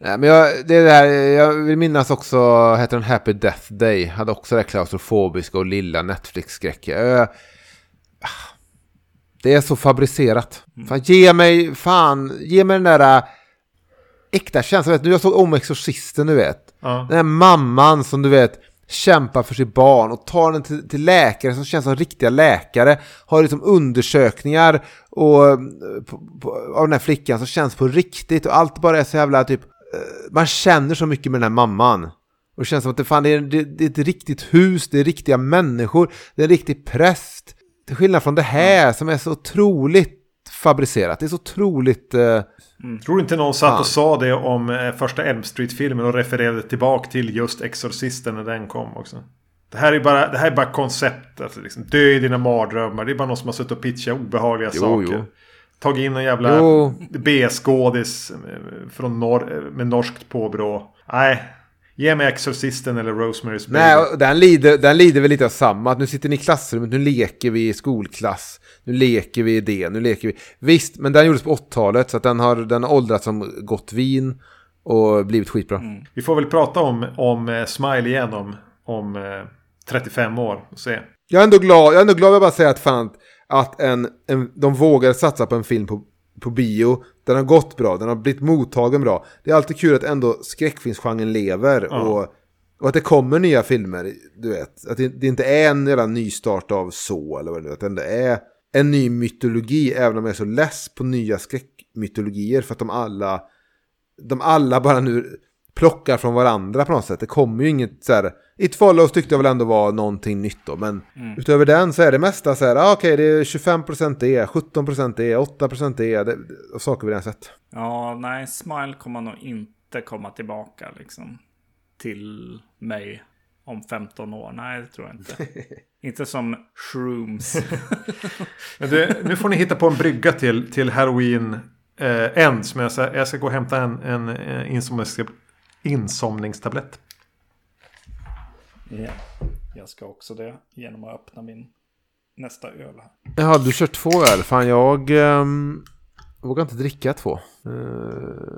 Nej, men jag, det där, jag vill minnas också, heter den Happy Death Day, hade också det här klaustrofobiska och lilla Netflix-skräck. Det är så fabricerat. Fan, ge mig, fan, ge mig den där äh, äkta känslan. Vet, du, jag såg om Exorcisten, du vet. Ja. Den här mamman som du vet kämpar för sitt barn och tar den till, till läkare som känns som riktiga läkare. Har liksom undersökningar och, eh, på, på, av den här flickan som känns på riktigt och allt bara är så jävla typ... eh, Man känner så mycket med den här mamman. Och det känns som att det, fan, det, är, det, det är ett riktigt hus, det är riktiga människor, det är en riktig präst. Till skillnad från det här som är så otroligt fabricerat. Det är så otroligt... eh, Tror du inte någon satt Fan. och sa det om eh, första Elm Street-filmen och refererade tillbaka till just Exorcisten när den kom också? Det här är bara, det här är bara koncept. Alltså liksom, dö i dina mardrömmar. Det är bara någon som har suttit och pitchat obehagliga Jo, saker. jo. Tagit in en jävla. B-skådis eh, från norr, eh, med norskt påbrå. Nej, ge mig Exorcisten eller Rosemary's Baby. Nej, och den lider, den lider väl lite av samma. Att nu sitter ni i klassrummet, nu leker vi i skolklass. Nu leker vi i det, nu leker vi. Visst, men den gjordes på 80-talet så att den har, den har åldrats som gott vin och blivit skitbra. Vi får väl prata om, om eh, Smile igen om, om eh, 35 år. Och se. Jag är ändå glad, jag är ändå glad jag bara säga att fan att en, en, de vågar satsa på en film på, på bio. Den har gått bra, den har blivit mottagen bra. Det är alltid kul att ändå skräckfilmsgenren lever Ja. och, och att det kommer nya filmer. Du vet, att det, det inte är en jävla nystart av så eller vad det nu är. Att det ändå är en ny mytologi även om jag är så less på nya skräckmytologier för att de alla de alla bara nu plockar från varandra på något sätt. Det kommer ju inget så här. It Follows tyckte jag väl ändå var någonting nytt då. Men utöver den så är det mesta så här. Ah, Okej, det är 25% det, 17% det, 8% det. det och saker vi redan sett. Ja, nej, Smile kommer nog inte komma tillbaka liksom. Till mig om 15 år. Nej, det tror jag inte. inte som Shrooms. Det, nu får ni hitta på en brygga till, till Halloween eh, Ends. Men jag ska, jag ska gå och hämta en, en, eh, insomnings, insomningstablett. ja, jag ska också det genom att öppna min nästa öl här. Jaha, du kör två öl. Fan, jag um, vågar inte dricka två. Eh,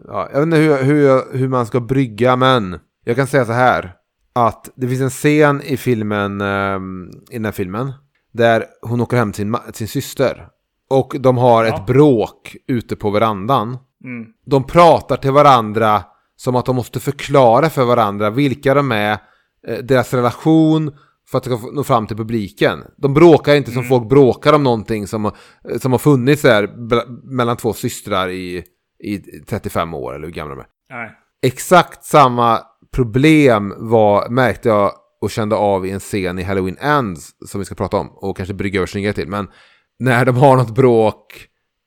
ja, jag vet inte hur, hur, hur man ska brygga, men jag kan säga så här. Att det finns en scen i filmen, ehm, i den här filmen, där hon åker hem till sin, sin syster. Och de har Ja. ett bråk ute på verandan. Mm. De pratar till varandra som att de måste förklara för varandra vilka de är, eh, deras relation, för att nå fram till publiken. De bråkar inte som folk bråkar om någonting som, eh, som har funnits där mellan två systrar i, i 35 år, eller hur gamla de är. Nej. Exakt samma problem var, märkte jag och kände av i en scen i Halloween Ends som vi ska prata om och kanske brygga över snygga till. Men när de har något bråk,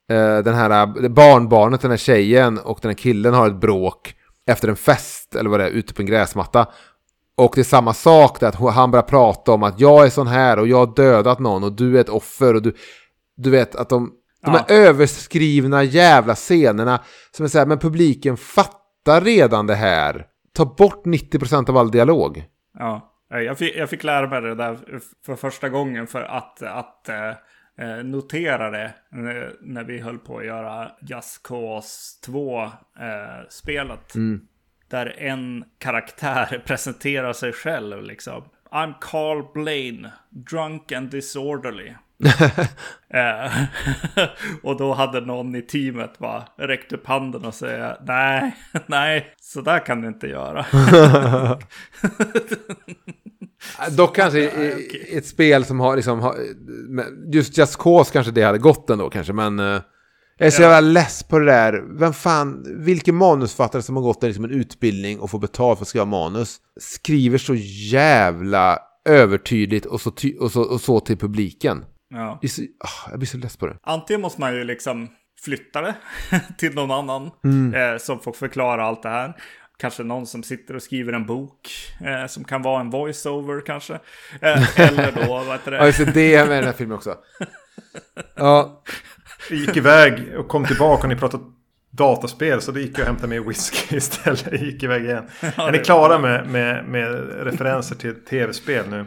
eh, den här barnbarnet, den här tjejen och den här killen har ett bråk efter en fest eller vad det är, ute på en gräsmatta. Och det är samma sak där, att han börjar prata om att jag är sån här och jag har dödat någon och du är ett offer och du, du vet att de, de Ja. här överskrivna jävla scenerna som är så här, men publiken fattar redan det här. Ta bort 90% av all dialog. Ja, Eh, jag fick, jag fick lära mig det där för första gången för att, att eh, eh, notera det eh, när vi höll på att göra Just Cause 2-spelet. Där en karaktär presenterar sig själv liksom. I'm Carl Blaine, drunk and disorderly. Eh, och då hade någon i teamet bara räckt upp handen och säga nej, nej, så där kan du inte göra. Dock kanske i, i ett spel som har liksom, har, just Just Cause kanske det hade gått ändå kanske, men... eh, Jag är så jävla less på det där. Vem fan, vilken manusfattare som har gått liksom en utbildning och får betalt för att skriva manus skriver så jävla övertydligt och så, ty- och så, och så till publiken. Ja. Så, ah, jag blir så less på det. Antingen måste man ju liksom flytta det till någon annan Mm. eh, som får förklara allt det här. Kanske någon som sitter och skriver en bok eh, som kan vara en voiceover kanske. Eh, eller då, vad heter Ja, det? just det, det är med i den här filmen också. Ja, Vi gick iväg och kom tillbaka och ni pratade dataspel. Så då gick jag och hämtade mig whisky istället. Jag gick iväg igen. är ni klara med, med, med referenser till tv-spel nu?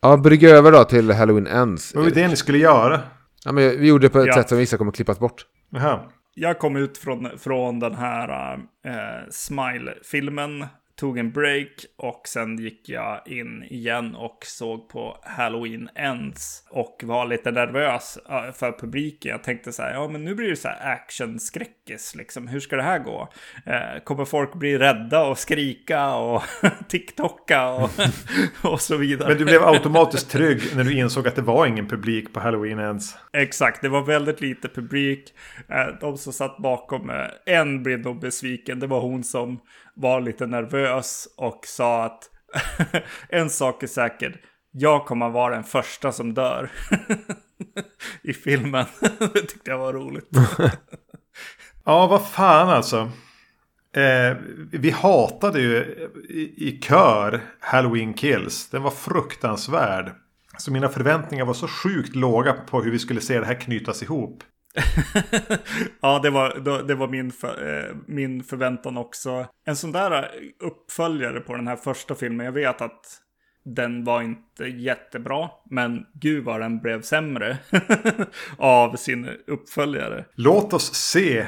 ja brygga över då till Halloween Ends. Vad var det ni skulle göra? Ja, men vi gjorde det på ett Ja. sätt som vissa kommer klippas bort. Jaha. Jag kom ut från, från den här äh, Smile-filmen, tog en break och sen gick jag in igen och såg på Halloween Ends och var lite nervös för publiken. Jag tänkte så här, ja men nu blir det så här actionskräckis liksom. Hur ska det här gå? Eh, kommer folk bli rädda och skrika och TikToka och, och så vidare? Men du blev automatiskt trygg när du insåg att det var ingen publik på Halloween ens. Exakt, det var väldigt lite publik. Eh, De som satt bakom, eh, en blev nog besviken. Det var hon som var lite nervös och sa att en sak är säker. Jag kommer vara den första som dör i filmen. det tyckte jag var roligt. Ja, vad fan alltså. Eh, vi hatade ju i, i kör Halloween Kills. Den var fruktansvärd. Så mina förväntningar var så sjukt låga på hur vi skulle se det här knytas ihop. ja, det var, det var min, för, eh, min förväntan också. En sån där uppföljare på den här första filmen. Jag vet att den var inte jättebra. Men gud vad den blev sämre av sin uppföljare. Låt oss se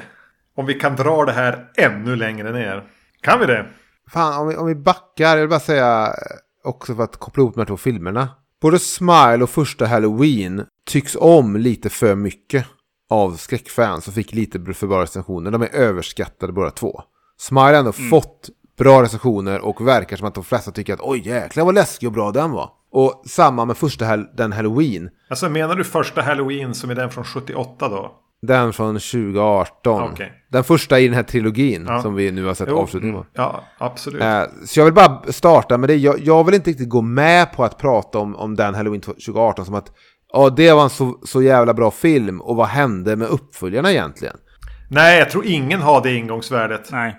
om vi kan dra det här ännu längre ner. Kan vi det? Fan, om vi, om vi backar, jag vill bara säga eh, också för att koppla ihop de här två filmerna. Både Smile och första Halloween tycks om lite för mycket av skräckfans och fick lite för bra recensioner. De är överskattade båda två. Smile har ändå fått bra recensioner och verkar som att de flesta tycker att oj jäklar vad läskig och bra den var. Och samma med första den Halloween. Alltså menar du första Halloween som är den från 78 då? Den från 2018. Okej. Den första i den här trilogin Ja. som vi nu har sett Jo, avslutningen på. Ja, absolut. Eh, Så jag vill bara starta med det. Jag, jag vill inte riktigt gå med på att prata om, om den Halloween 2018 som att ja, det var en så, så jävla bra film och vad hände med uppföljarna egentligen? Nej, jag tror ingen har det ingångsvärdet. Nej.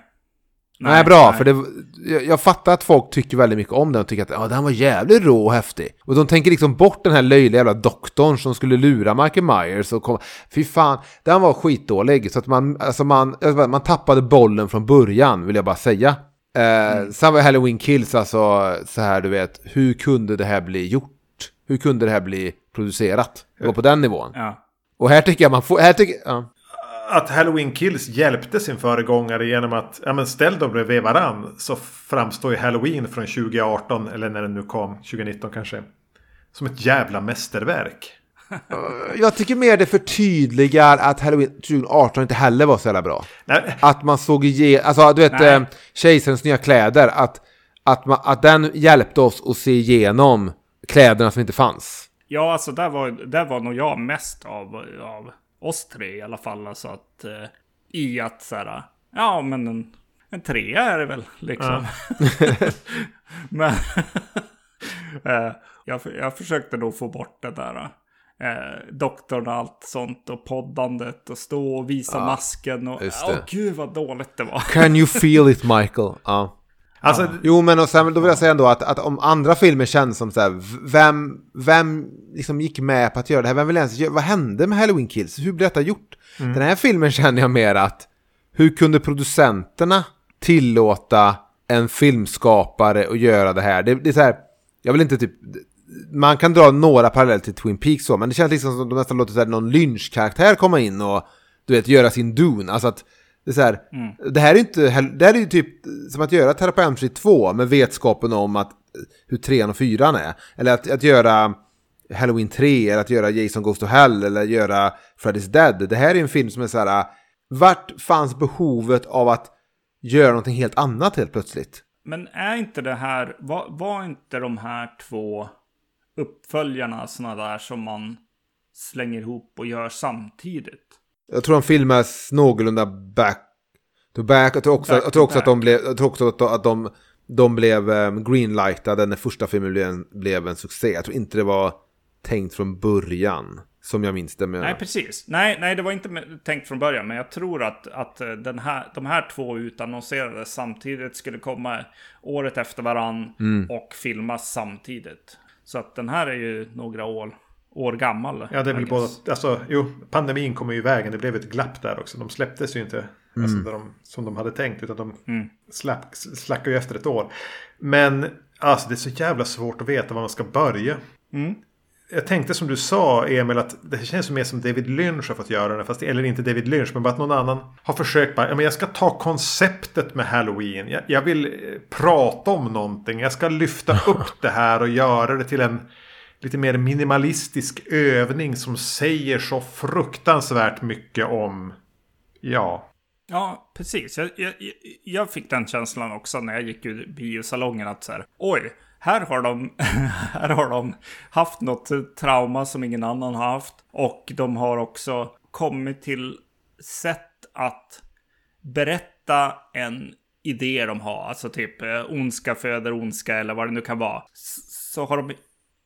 Nej, bra, för det, jag, jag fattar att folk tycker väldigt mycket om den och tycker att ja, den var jävligt rå och häftig. Och de tänker liksom bort den här löjliga jävla doktorn som skulle lura Michael Myers och kom, Fy fan, den var skitdålig. Så att man, alltså man, alltså man tappade bollen från början, vill jag bara säga. Eh, Sen var Halloween Kills alltså så här, du vet, hur kunde det här bli gjort? Hur kunde det här bli producerat? Det var på den nivån. Ja. Och här tycker jag man får, här tycker, ja. Att Halloween Kills hjälpte sin föregångare genom att, ja men ställ dem bredvid varann. Så framstår ju Halloween från 2018, eller när den nu kom, 2019 kanske. Som ett jävla mästerverk. Jag tycker mer det förtydligar att Halloween 2018 inte heller var så jävla bra. Nej, Att man såg igenom, alltså du vet, Nej. eh, kejsarens nya kläder, att, att, man, att den hjälpte oss att se igenom kläderna som inte fanns. Ja, alltså där var, där var nog jag mest av, av oss tre i alla fall. Alltså att eh, i att så här, ja men en, en trea är det väl liksom. men eh, jag, jag försökte nog få bort det där. Eh, doktorn och allt sånt och poddandet och stå och visa masken och åh gud vad dåligt det var. Can you feel it Michael? Ja. Alltså, Jo men och sen, då vill jag säga ändå att, att om andra filmer känns som så här, vem, vem liksom gick med på att göra det här? Vem vill ens göra, vad hände med Halloween Kills? Hur blev detta gjort? Den här filmen känner jag mer att, hur kunde producenterna tillåta en filmskapare att göra det här? Det, det är så här, jag vill inte typ, man kan dra några paralleller till Twin Peaks så, men det känns liksom som de nästan låter så här, någon lynchkaraktär komma in och du vet, göra sin Dune. Alltså att det är så här, det här är inte, det här är ju typ som att göra Street 2 med vetskapen om att hur trean och fyran är. Eller att, att göra Halloween 3 eller att göra Jason Goes to Hell eller göra Freddy's Dead. Det här är en film som är så här, vart fanns behovet av att göra någonting helt annat helt plötsligt? Men är inte det här, var, var inte de här två uppföljarna sådana där som man slänger ihop och gör samtidigt? Jag tror de filmas någorlunda back to back. Jag tror också, Back jag tror också att de blev, jag tror också att de, att de, de blev um, greenlightade när första filmen blev en, blev en succé. Jag tror inte det var tänkt från början. Som jag minns det. Med. Nej, precis. Nej, nej, det var inte tänkt från början. Men jag tror att, att eh, den här, de här två utannonserades samtidigt. Skulle komma året efter varann. Mm. Och filmas samtidigt. Så att den här är ju några år, år gammal. Ja, det är väl. Alltså, jo, pandemin kom ju i vägen. Det blev ett glapp där också. De släpptes ju inte alltså, där de, som de hade tänkt. Utan de Mm. slack, slackade ju efter ett år. Men alltså, det är så jävla svårt att veta var man ska börja. Mm. Jag tänkte som du sa, Emil, att det känns mer som David Lynch har fått göra det. Fast, eller inte David Lynch, men bara att någon annan har försökt. Bara, ja, men jag ska ta konceptet med Halloween. Jag, jag vill eh, prata om någonting. Jag ska lyfta upp det här och göra det till en lite mer minimalistisk övning som säger så fruktansvärt mycket om... Ja, Ja, precis. Jag, jag, jag fick den känslan också när jag gick ur biosalongen att så här, oj, här har de, här har de haft något trauma som ingen annan har haft. Och de har också kommit till sätt att berätta en idé de har. Alltså typ eh, ondska föder ondska eller vad det nu kan vara. Så har de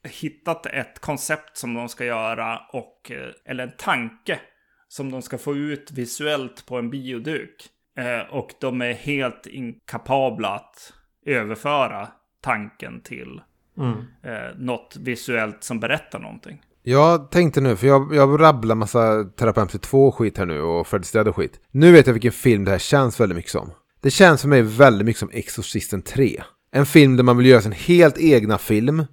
hittat ett koncept som de ska göra och, eh, eller en tanke som de ska få ut visuellt på en bioduk. Eh, och de är helt inkapabla att överföra tanken till eh, något visuellt som berättar någonting. Jag tänkte nu, för jag, jag rabblar massa Terapeut 2 skit här nu och Fred Stead och skit. Nu vet jag vilken film det här känns väldigt mycket som. Det känns för mig väldigt mycket som Exorcisten 3. En film där man vill göra sin helt egna film.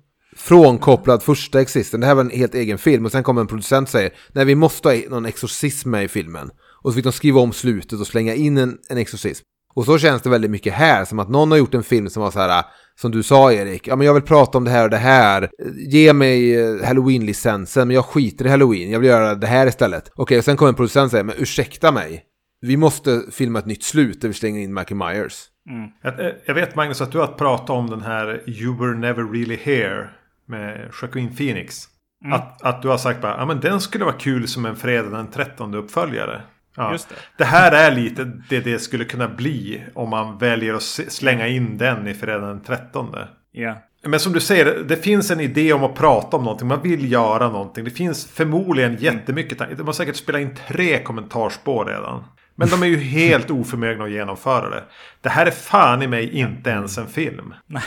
Frånkopplad första Existen, Det här var en helt egen film. Och sen kommer en producent och säger Nej vi måste ha någon exorcism med i filmen. Och så fick de skriva om slutet och slänga in en, en exorcism. Och så känns det väldigt mycket här. Som att någon har gjort en film som var så här. Som du sa Erik. Ja men jag vill prata om det här och det här. Ge mig eh, Halloween-licensen. Men jag skiter i Halloween. Jag vill göra det här istället. Okej, och sen kommer en producent och säger Men ursäkta mig. Vi måste filma ett nytt slut där vi slänger in Michael Myers. Mm. Jag, eh, jag vet Magnus att du har pratat om den här You were never really here med Joaquin Phoenix. Att, att du har sagt bara, ja men den skulle vara kul som en fredag den 13 uppföljare. Ja. Just det. det här är lite det det skulle kunna bli om man väljer att slänga in den i fredag den 13. Ja. Men som du säger, det finns en idé om att prata om någonting. Man vill göra någonting. Det finns förmodligen jättemycket tankar. De har säkert spelat in tre kommentarspår redan. Men de är ju helt oförmögna att genomföra det. Det här är fan i mig inte ens en film.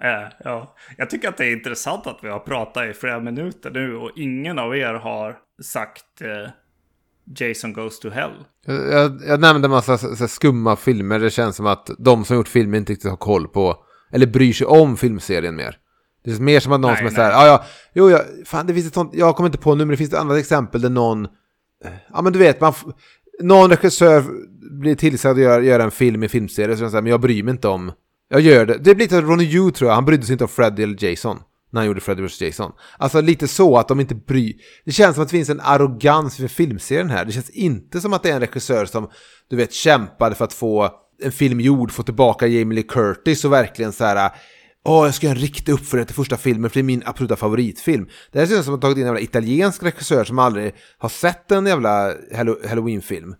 Eh, ja. Jag tycker att det är intressant att vi har pratat i flera minuter nu och ingen av er har sagt eh, Jason Goes to Hell. Jag, jag, jag nämnde en massa så, så skumma filmer. Det känns som att de som gjort filmen inte riktigt har koll på, eller bryr sig om filmserien mer. Det är mer som att någon Nej, som är nej. så här, ja, ja, jo, ja, fan det finns ett sånt, jag kommer inte på nu, men det finns ett annat exempel där någon, eh, ja men du vet, man, någon regissör blir tillsagd att göra, göra en film i filmserie, så jag säger, men jag bryr mig inte om, jag gör det. Det blir lite Ronny Yu tror jag, han brydde sig inte om Freddy eller Jason. När han gjorde Freddy vs Jason. Alltså lite så att de inte bryr... Det känns som att det finns en arrogans för filmserien här. Det känns inte som att det är en regissör som, du vet, kämpade för att få en film gjord, få tillbaka Jamie Lee Curtis och verkligen så här... Åh, jag ska göra en riktig uppföljare till första filmen för det är min absoluta favoritfilm. Det här känns som att de tagit in en jävla italiensk regissör som aldrig har sett en jävla Hallo- Halloween-film.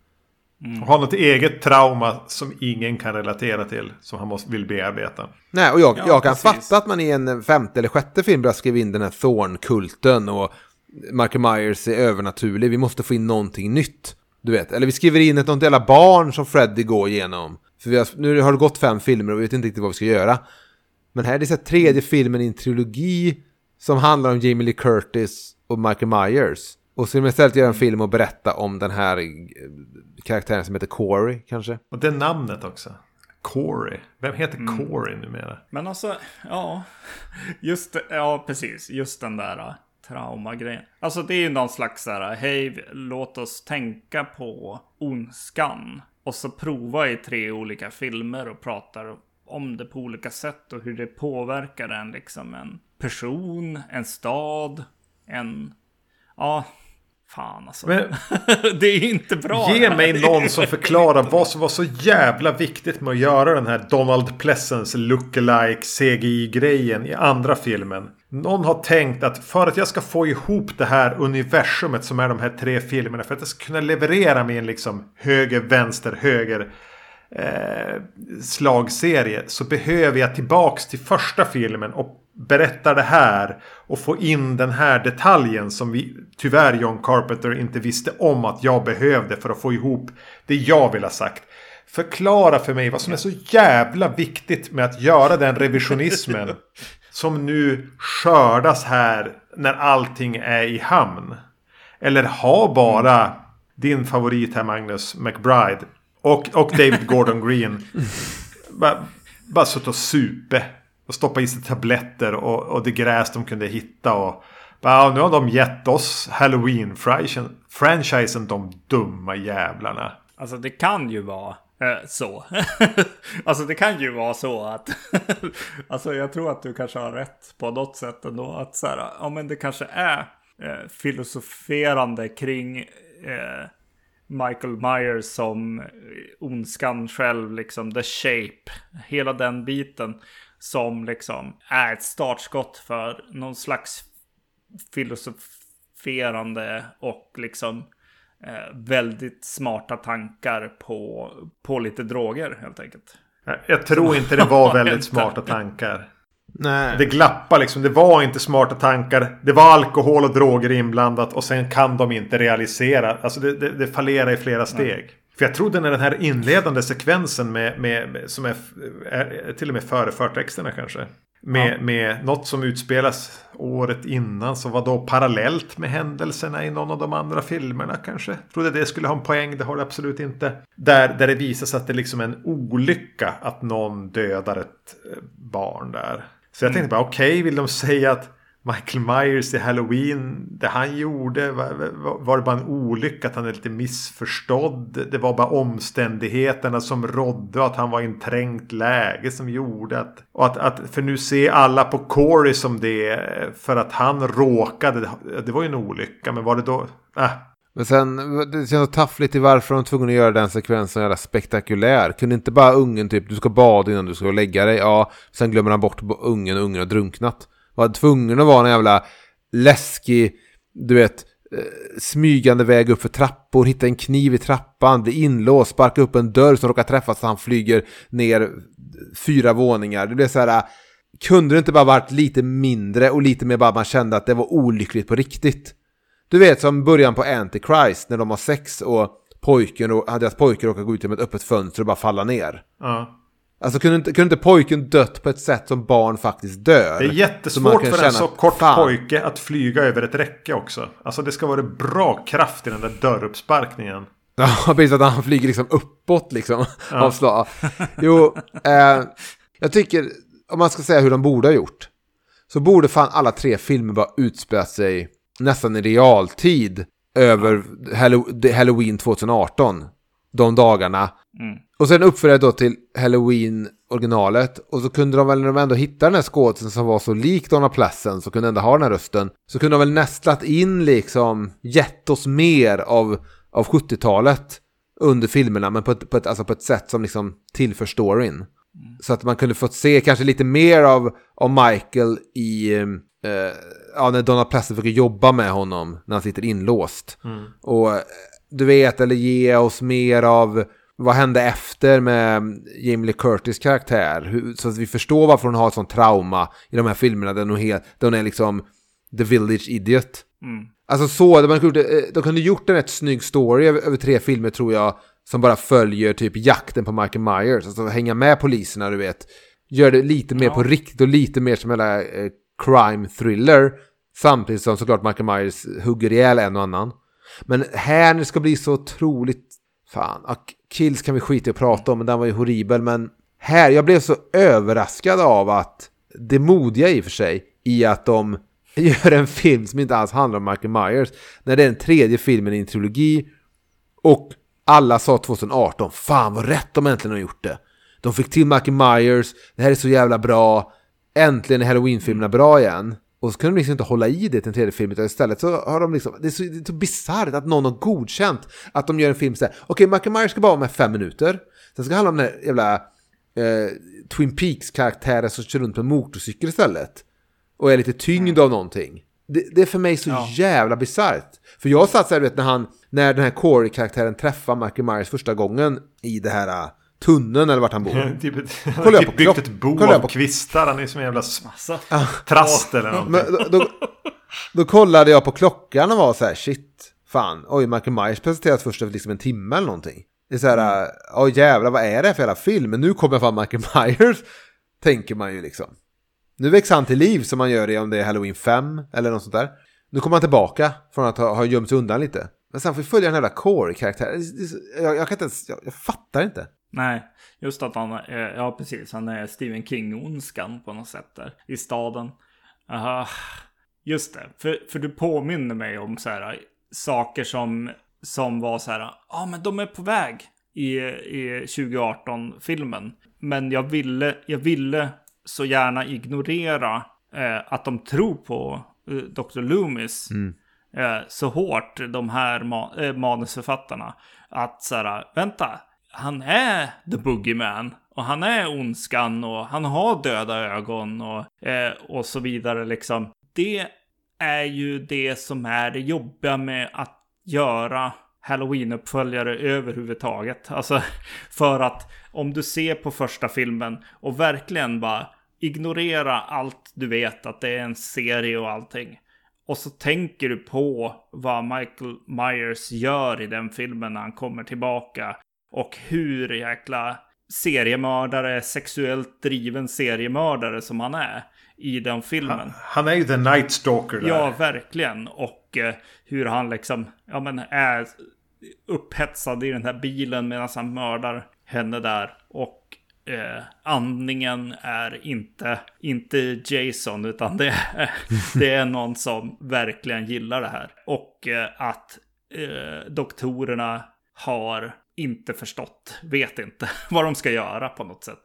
Och har något eget trauma som ingen kan relatera till. Som han måste, vill bearbeta. Nej, och jag, Ja, jag kan precis. fatta att man i en femte eller sjätte film börjar skriva in den här Thorn-kulten och Michael Myers är övernaturlig. Vi måste få in någonting nytt. Du vet, eller vi skriver in ett något jävla barn som Freddy går igenom. För vi har, nu har det gått fem filmer och vi vet inte riktigt vad vi ska göra. Men här är det så här tredje filmen i en trilogi som handlar om Jamie Lee Curtis och Michael Myers. Och så vill man istället göra en film och berätta om den här eh, karaktären som heter Corey, kanske. Och det namnet också. Corey. Vem heter Corey numera? Men alltså, ja. Just ja precis. Just den där uh, traumagrejen. Alltså det är ju någon slags så här, hej, låt oss tänka på ondskan. Och så prova i tre olika filmer och pratar om det på olika sätt och hur det påverkar en liksom en person, en stad, en... Ja, Fan alltså. Men, det är inte bra. Ge mig någon som förklarar vad som var så jävla viktigt med att göra den här Donald Pleasence lookalike CGI-grejen i andra filmen. Någon har tänkt att för att jag ska få ihop det här universumet som är de här tre filmerna. För att jag ska kunna leverera en liksom höger, vänster, höger eh, slagserie. Så behöver jag tillbaks till första filmen och berättar det här och få in den här detaljen som vi tyvärr John Carpenter inte visste om att jag behövde för att få ihop det jag vill ha sagt. Förklara för mig vad som är så jävla viktigt med att göra den revisionismen som nu skördas här när allting är i hamn. Eller ha bara din favorit här Magnus McBride och, och David Gordon Green bara, bara suttit och supe och stoppa i sig tabletter och, och det gräs de kunde hitta. Och bara, nu har de gett oss Halloween-franchisen de dumma jävlarna. Alltså det kan ju vara eh, så. alltså det kan ju vara så att... alltså jag tror att du kanske har rätt på något sätt ändå. Att så här, ja men det kanske är eh, filosoferande kring eh, Michael Myers som ondskan själv, liksom the shape. Hela den biten som liksom är ett startskott för någon slags filosoferande och liksom eh, väldigt smarta tankar på, på lite droger helt enkelt. Jag tror inte det var väldigt smarta tankar. Nej. Det glappar liksom. Det var inte smarta tankar. Det var alkohol och droger inblandat. Och sen kan de inte realisera. Alltså det, det, det fallerar i flera steg. Nej. För jag trodde när den här inledande sekvensen med, med, som är, är, till och med före förtexterna kanske. Med, ja. med något som utspelas året innan som var då parallellt med händelserna i någon av de andra filmerna kanske. Trodde det skulle ha en poäng, det har det absolut inte. Där, där det visas att det är liksom en olycka att någon dödar ett eh, barn där. Så jag tänkte bara okej, okay, vill de säga att Michael Myers i Halloween. Det han gjorde var, var, det bara en olycka att han är lite missförstådd. Det var bara omständigheterna som rådde och att han var i en trängt läge som gjorde att... Och att, att för nu ser alla på Corey som det för att han råkade. Det var ju en olycka men var det då... Äh. Men sen, det känns taffligt i varför de var tvungna att göra den sekvensen jävla spektakulär. Kunde inte bara ungen typ, du ska bada innan du ska lägga dig. Ja, sen glömmer han bort ungen och ungen har drunknat var tvungen att vara en jävla läskig, du vet, eh, smygande väg upp för trappor, hitta en kniv i trappan, bli inlåst, sparka upp en dörr som råkar träffas så han flyger ner fyra våningar. Det blev så här, eh, kunde det inte bara varit lite mindre och lite mer bara man kände att det var olyckligt på riktigt? Du vet som början på Antichrist när de har sex och pojken och deras pojke råkar gå ut genom ett öppet fönster och bara falla ner. Ja. Alltså kunde inte, kunde inte pojken dött på ett sätt som barn faktiskt dör? Det är jättesvårt för en så kort fan. pojke att flyga över ett räcke också. Alltså det ska vara bra kraft i den där dörruppsparkningen. Ja, precis att han flyger liksom uppåt liksom. Ja. Av slag. Jo, eh, jag tycker, om man ska säga hur de borde ha gjort. Så borde fan alla tre filmer bara utspela sig nästan i realtid över Halloween 2018. De dagarna. Mm. Och sen uppföljde då till Halloween originalet. Och så kunde de väl när de ändå hittade den här skådisen som var så lik Donna Pleasence så kunde ändå ha den här rösten. Så kunde de väl nästlat in liksom, gett oss mer av, av 70-talet under filmerna. Men på ett, på, ett, alltså på ett sätt som liksom tillför storyn. Mm. Så att man kunde fått se kanske lite mer av, av Michael i... Eh, ja, när Donna Pleasence försöker jobba med honom när han sitter inlåst. Mm. Och du vet, eller ge oss mer av vad hände efter med Jamie Lee Curtis karaktär? Hur, så att vi förstår varför hon har ett sånt trauma i de här filmerna där hon, helt, där hon är liksom the village idiot. Mm. Alltså så, de, kunde, de kunde gjort en rätt snygg story över, över, tre filmer tror jag. Som bara följer typ jakten på Michael Myers. Alltså hänga med poliserna du vet. Gör det lite mer ja. på riktigt och lite mer som en eh, crime thriller. Samtidigt som såklart Michael Myers hugger ihjäl en och annan. Men här när det ska bli så otroligt Fan, Kills kan vi skita i att prata om, men den var ju horribel. Men här, jag blev så överraskad av att det modiga i och för sig i att de gör en film som inte alls handlar om Michael Myers. När det är den tredje filmen i en trilogi. Och alla sa 2018, fan vad rätt de äntligen har gjort det. De fick till Michael Myers, det här är så jävla bra. Äntligen är Halloween-filmerna bra igen. Och så kunde de liksom inte hålla i det till en tredje film, utan istället så har de liksom, det är så, det är så bisarrt att någon har godkänt att de gör en film så här, okej, okay, Michael ska bara vara med fem minuter, sen ska det handla om den här jävla eh, Twin Peaks-karaktären som kör runt på en motorcykel istället. Och är lite tyngd av någonting. Det, det är för mig så ja. jävla bisarrt. För jag satt så här, vet, när han, när den här Corey-karaktären träffar Michael Myers första gången i det här tunneln eller vart han bor. typ ett, han har typ byggt ett bo av på... kvistar, han är som en jävla Massa. trast eller någonting. Men då, då, då, kollade jag på klockan och var så här, shit, fan, oj, Michael Myers presenteras först efter liksom en timme eller någonting. Det är så här, mm. oj jävlar, vad är det för jävla film? Men nu kommer fan Michael Myers, tänker man ju liksom. Nu växer han till liv som man gör i om det är Halloween 5 eller något sånt där. Nu kommer han tillbaka från att ha, ha gömt sig undan lite. Men sen får vi följa den jävla Corey-karaktären. Jag, jag, kan inte ens, jag, jag, fattar inte. Nej, just att han, är, ja precis, han är Stephen King-ondskan på något sätt där i staden. Uh, just det, för, för du påminner mig om så här saker som, som var så här, ja ah, men de är på väg i, i 2018-filmen. Men jag ville, jag ville så gärna ignorera eh, att de tror på eh, Dr. Loomis mm. eh, så hårt, de här ma eh, manusförfattarna. Att så här, vänta, han är the boogeyman. Och han är ondskan och han har döda ögon och, eh, och så vidare liksom. Det är ju det som är det jobbiga med att göra Halloween-uppföljare överhuvudtaget. Alltså för att om du ser på första filmen och verkligen bara ignorera allt du vet att det är en serie och allting. Och så tänker du på vad Michael Myers gör i den filmen när han kommer tillbaka. Och hur jäkla seriemördare, sexuellt driven seriemördare som han är i den filmen. Han, han är ju the night stalker där. Ja, verkligen. Och eh, hur han liksom, ja men är upphetsad i den här bilen medan han mördar henne där. Och eh, andningen är inte, inte Jason, utan det är, det är någon som verkligen gillar det här. Och eh, att eh, doktorerna har inte förstått, vet inte vad de ska göra på något sätt.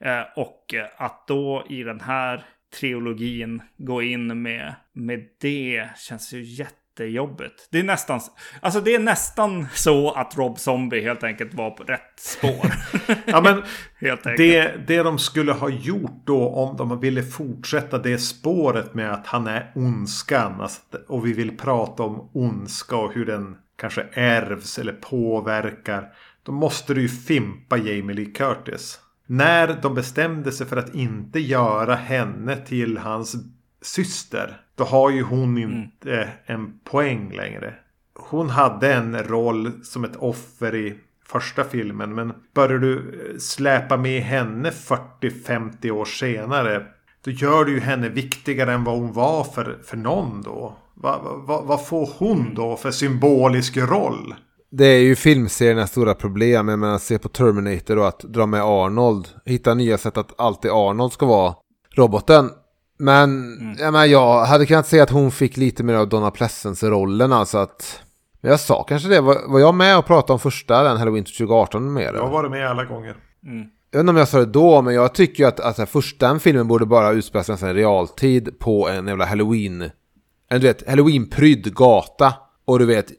Eh, och att då i den här trilogin gå in med, med det känns ju jätte jättejobbigt. Det är nästan, alltså det är nästan så att Rob Zombie helt enkelt var på rätt spår. ja, men. Det, det de skulle ha gjort då om de ville fortsätta det spåret med att han är ondskan. Alltså, och vi vill prata om ondska och hur den kanske ärvs eller påverkar. Då måste du ju fimpa Jamie Lee Curtis. När de bestämde sig för att inte göra henne till hans syster. Då har ju hon mm. inte mm. en poäng längre. Hon hade en roll som ett offer i första filmen. Men börjar du eh, släpa med henne 40-50 år senare. Då gör du ju henne viktigare än vad hon var för, för någon då. Va, va, vad får hon då för symbolisk roll? Det är ju filmseriernas stora problem. Jag menar, se på Terminator och att dra med Arnold. Hitta nya sätt att alltid Arnold ska vara roboten. Men, mm. jag, menar, jag hade kunnat säga att hon fick lite mer av Donna Pleasence-rollen. Alltså att, jag sa kanske det. Var, var jag med och pratade om första, den Halloween 2018 med? Jag har varit med alla gånger. Mm. Jag vet inte om jag sa det då, men jag tycker att alltså, första den filmen borde bara utspelas i realtid på en jävla halloween... En, du vet, halloween-prydd gata. Och du vet,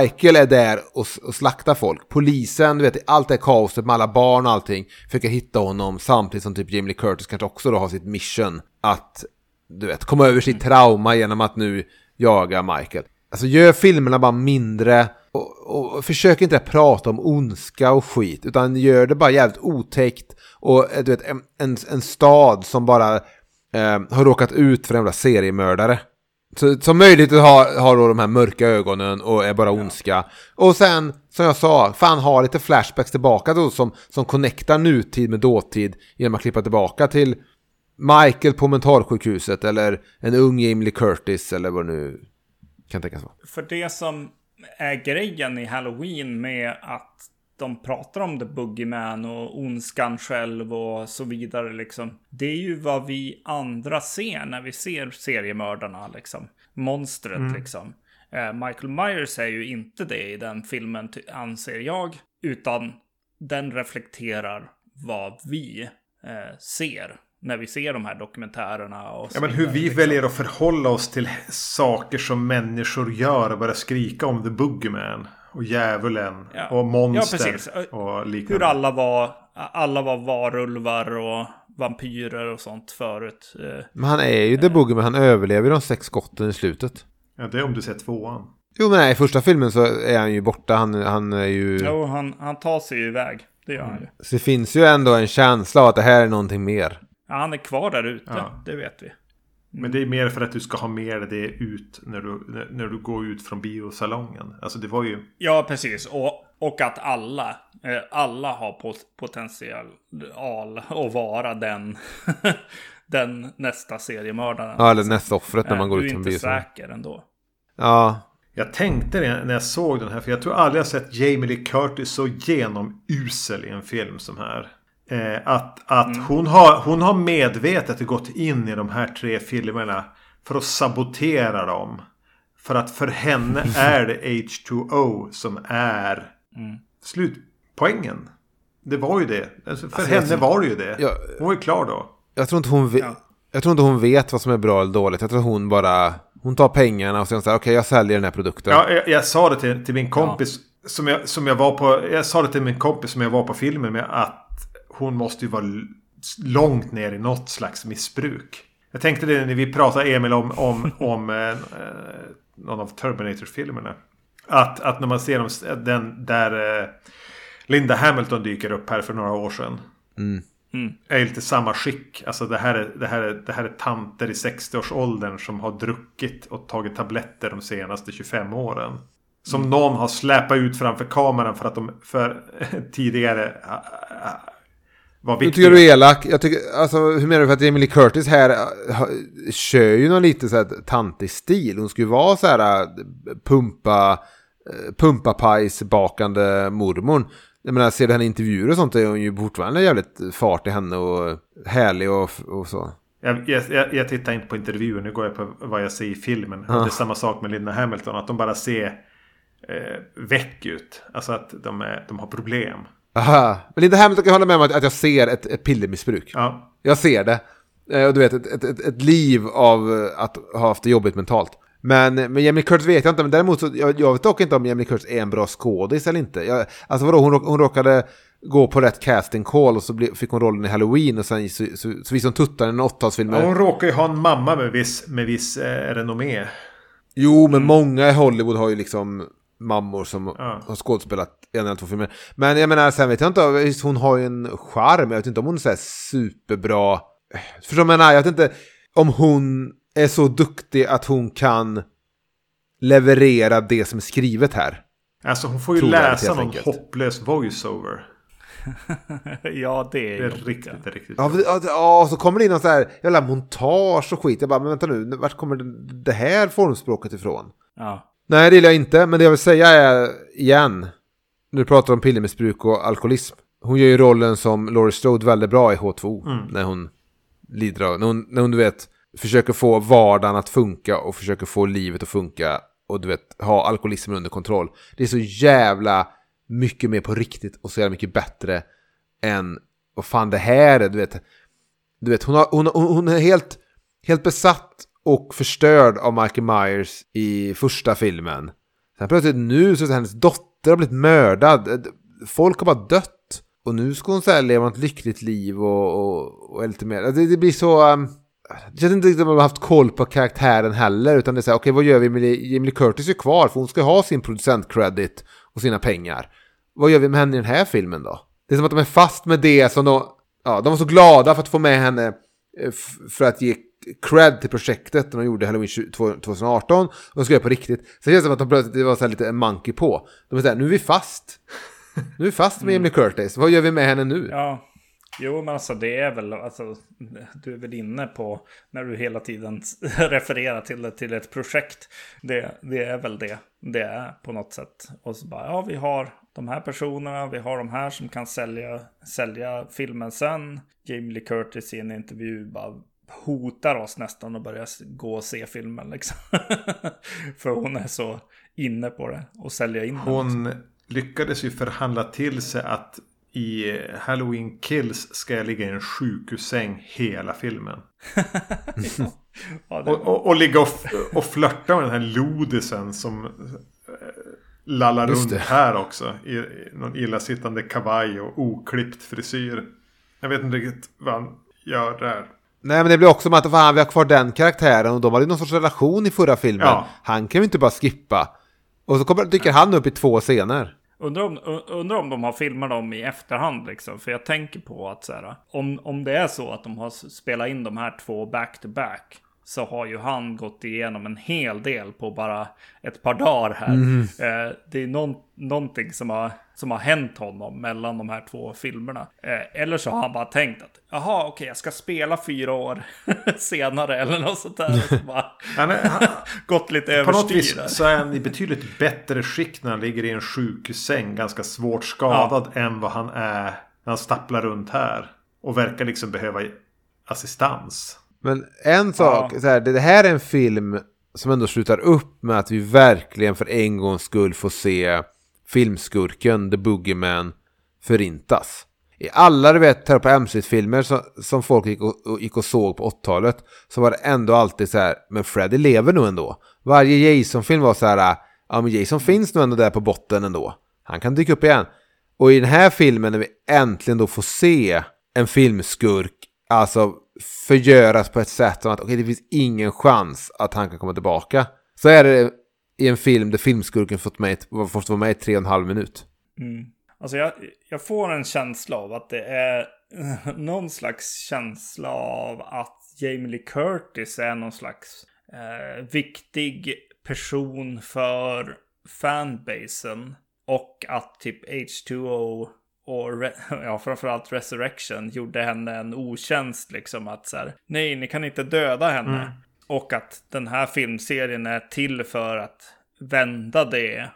Michael är där och, och slaktar folk. Polisen, du vet, allt det kaoset med alla barn och allting. Försöker hitta honom samtidigt som typ Jamie Lee Curtis kanske också då har sitt mission. Att, du vet, komma över sitt trauma genom att nu jaga Michael. Alltså gör filmerna bara mindre och, och, och försök inte prata om ondska och skit. Utan gör det bara jävligt otäckt. Och du vet, en, en, en stad som bara eh, har råkat ut för en jävla seriemördare. Så, som möjligt har, har då de här mörka ögonen och är bara ondska. Och sen, som jag sa, fan ha lite flashbacks tillbaka då som, som connectar nutid med dåtid genom att klippa tillbaka till Michael på mentalsjukhuset eller en ung Jamie Curtis eller vad nu kan tänkas vara. För det som är grejen i Halloween med att de pratar om The Boogeyman och ondskan själv och så vidare liksom. Det är ju vad vi andra ser när vi ser seriemördarna liksom. Monstret mm. liksom. Eh, Michael Myers är ju inte det i den filmen anser jag. Utan den reflekterar vad vi eh, ser när vi ser de här dokumentärerna. Och ja, men hur vi liksom. väljer att förhålla oss till saker som människor gör och börja skrika om The Boogeyman. Och djävulen ja. och monster ja, och liknande. Hur alla var, alla var varulvar och vampyrer och sånt förut. Eh, men han är ju The Boogeyman, han överlever de sex skotten i slutet. Ja, det är om du ser tvåan. Jo, men nej, i första filmen så är han ju borta. Han, han är ju... Jo, han, han tar sig ju iväg. Det gör mm. han ju. Så det finns ju ändå en känsla av att det här är någonting mer. Ja, han är kvar där ute. Ja. Det vet vi. Men det är mer för att du ska ha med det ut när du, när du går ut från biosalongen. Alltså det var ju... Ja, precis. Och, och att alla, eh, alla har potential att vara den, den nästa seriemördaren. Ja, eller nästa offret när man går ut från biosalongen. Du är inte säker ändå. Ja. Jag tänkte det när jag såg den här. För jag tror aldrig jag sett Jamie Lee Curtis så genomusel i en film som här. Eh, att att mm. hon, har, hon har medvetet gått in i de här tre filmerna för att sabotera dem. För att för henne är det H2O som är mm. slutpoängen. Det var ju det. Alltså för alltså, henne var det ju det. Jag, hon var ju klar då. Jag tror, inte hon vet, ja. jag tror inte hon vet vad som är bra eller dåligt. Jag tror hon bara... Hon tar pengarna och sen säger okej okay, jag säljer den här produkten. Ja, jag, jag sa det till, till min kompis. Ja. Som, jag, som jag var på. Jag sa det till min kompis som jag var på filmen med. Att hon måste ju vara långt ner i något slags missbruk. Jag tänkte det när vi pratade Emil om, om, om eh, någon av Terminator-filmerna. Att, att när man ser dem, den där eh, Linda Hamilton dyker upp här för några år sedan. Mm. Mm. Är lite samma skick. Alltså det här, är, det, här är, det här är tanter i 60-årsåldern som har druckit och tagit tabletter de senaste 25 åren. Som mm. någon har släpat ut framför kameran för att de för tidigare var viktiga. Nu tycker du är elak. Jag tycker, alltså, hur menar du? För att Emily Curtis här uh, kör ju någon lite så här tantig stil. Hon skulle vara så här uh, pumpa, uh, pumpapajsbakande mormor. Jag menar, ser du henne intervjuer och sånt är hon ju fortfarande jävligt fart i henne och härlig och, och så. Jag, jag, jag, tittar inte på intervjuer, nu går jag på vad jag ser i filmen. Ja. Det är samma sak med Linda Hamilton, att de bara ser eh, väck ut. Alltså att de, är, de har problem. Aha. Men Linda Hamilton kan hålla med om att, att jag ser ett, ett pillermissbruk. Ja. Jag ser det. Eh, och du vet, ett, ett, ett, liv av eh, att ha haft det jobbigt mentalt. Men med Jamie Curtis vet jag inte, men däremot så, jag, jag vet dock inte om Jamie Curtis är en bra skådis eller inte. Jag, alltså vadå, hon, hon råkade gå på rätt casting call och så ble, fick hon rollen i Halloween och sen så, så, så visade hon tuttar i en åttaårsfilm. Ja, hon råkar ju ha en mamma med viss, med viss eh, renommé. Jo, men mm. många i Hollywood har ju liksom mammor som ja. har skådespelat en eller två filmer. Men jag menar, sen vet jag inte, hon har ju en charm, jag vet inte om hon är så superbra. Förstår du vad jag menar? Jag vet inte om hon är så duktig att hon kan leverera det som är skrivet här. Alltså hon får ju läsa någon enkelt. hopplös voiceover. ja, det är, det är riktigt, det är riktigt. Ja, ja, så kommer det in någon så här jävla montage och skit. Jag bara, men vänta nu, vart kommer det här formspråket ifrån? Ja. Nej, det gillar jag inte. Men det jag vill säga är, igen, när du pratar om pillermissbruk och alkoholism. Hon gör ju rollen som Laurie Strode väldigt bra i H2O. Mm. När hon lider av, när hon, när hon du vet, försöker få vardagen att funka och försöker få livet att funka. Och du vet, ha alkoholismen under kontroll. Det är så jävla mycket mer på riktigt och så jävla mycket bättre än vad fan det här är. Du vet, du vet hon, har, hon, hon är helt, helt besatt och förstörd av Michael Myers i första filmen. Sen plötsligt nu så är hennes dotter har blivit mördad. Folk har bara dött. Och nu ska hon så här leva ett lyckligt liv och, och, och lite mer. Alltså, det, det blir så... Um, det känns inte riktigt som att man har haft koll på karaktären heller. Utan det är så här, okej okay, vad gör vi med Emily Curtis är kvar för hon ska ha sin producent-credit och sina pengar. Vad gör vi med henne i den här filmen då? Det är som att de är fast med det som de... Ja, de var så glada för att få med henne eh, för att ge cred till projektet när de gjorde Halloween 2018 och de göra på riktigt. Så det känns som att de plötsligt det var så lite monkey på. De är såhär, nu är vi fast. Nu är vi fast med Emily Curtis. Vad gör vi med henne nu? Ja. Jo, men alltså det är väl, alltså, du är väl inne på när du hela tiden refererar till det till ett projekt. Det, det är väl det det är på något sätt. Och så bara, ja, vi har de här personerna, vi har de här som kan sälja, sälja filmen sen. Jamie Lee Curtis i en intervju bara, hotar oss nästan att börja gå och se filmen. Liksom. För hon är så inne på det och sälja in Hon liksom. lyckades ju förhandla till sig att i Halloween Kills ska jag ligga i en sjukhussäng hela filmen. ja, det... och, och, och ligga och, och flörta med den här lodisen som eh, lallar runt här också. I, I någon illasittande kavaj och oklippt frisyr. Jag vet inte riktigt vad han gör där. Nej men det blir också som att fan, vi har kvar den karaktären och de hade någon sorts relation i förra filmen. Ja. Han kan ju inte bara skippa. Och så kommer, dyker han upp i två scener. Undrar om, undrar om de har filmat dem i efterhand liksom. För jag tänker på att så här, om, om det är så att de har spelat in de här två back to back. Så har ju han gått igenom en hel del på bara ett par dagar här. Eh, det är någon, någonting som har, som har hänt honom mellan de här två filmerna. Eh, eller så har han bara tänkt att jaha okej jag ska spela fyra år senare eller något sånt där. Så bara Han är, han, gått lite på något överstyr vis så är han i betydligt bättre skick när han ligger i en sjukhussäng. Ganska svårt skadad än vad han är när han stapplar runt här. Och verkar liksom behöva assistans. Men en sak, så här, det det här är en film som ändå slutar upp med att vi verkligen för en gångs skull får se filmskurken The Boogeyman förintas. I alla du vet Terror på mc-filmer som, som folk gick och, och, gick och såg på 80-talet så var det ändå alltid så här, men Freddy lever nog ändå. Varje Jason-film var så här, ja men Jason finns nog ändå där på botten ändå. Han kan dyka upp igen. Och i den här filmen när vi äntligen då får se en filmskurk, alltså förgöras på ett sätt som att okej, det finns ingen chans att han kan komma tillbaka. Så är det i en film där filmskurken fått, med, fått vara med i tre och en halv minut. Mm. Alltså jag, jag får en känsla av att det är någon slags känsla av att Jamie Lee Curtis är någon slags eh, viktig person för fanbasen. Och att typ H2O och Re- ja, framförallt Resurrection gjorde henne en otjänst liksom att så här, nej, ni kan inte döda henne. Och att den här filmserien är till för att vända det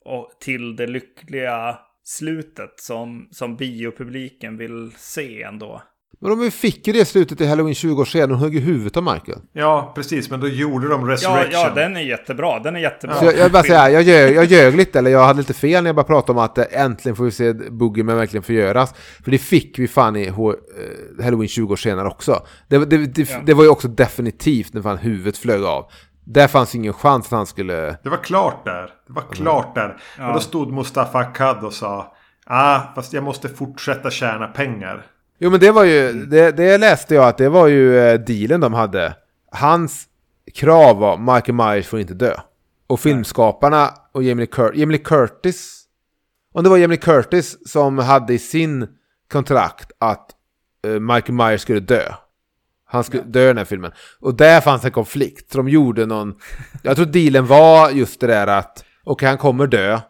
och till det lyckliga slutet som, som biopubliken vill se ändå. Men de fick ju det slutet i Halloween 20 år sedan och högg i huvudet av Michael. Ja, precis. Men då gjorde de Ja, Resurrection. ja, den är jättebra. Den är jättebra. Så jag, jag bara säga, jag ljög, jag ljög lite, eller jag hade lite fel när jag bara pratade om att eh, äntligen får vi se Boogeyman verkligen förgöras. För det fick vi fan i H- eh, Halloween 20 år senare också. Det, det, det, Ja. det var ju också definitivt när fan huvudet flög av. Där fanns ingen chans att han skulle... Det var klart där. Det var klart där. Och då stod Mustafa Akkad och sa Ah, fast jag måste fortsätta tjäna pengar. Jo men det var ju, det, det läste jag att det var ju eh, dealen de hade. Hans krav var Michael Myers får inte dö. Och filmskaparna och Jamie Cur- Jamie Curtis, om det var Jamie Curtis som hade i sin kontrakt att eh, Michael Myers skulle dö. Han skulle dö i den här filmen. Och där fanns en konflikt. Så de gjorde någon... Jag tror dealen var just det där att okej, han kommer dö.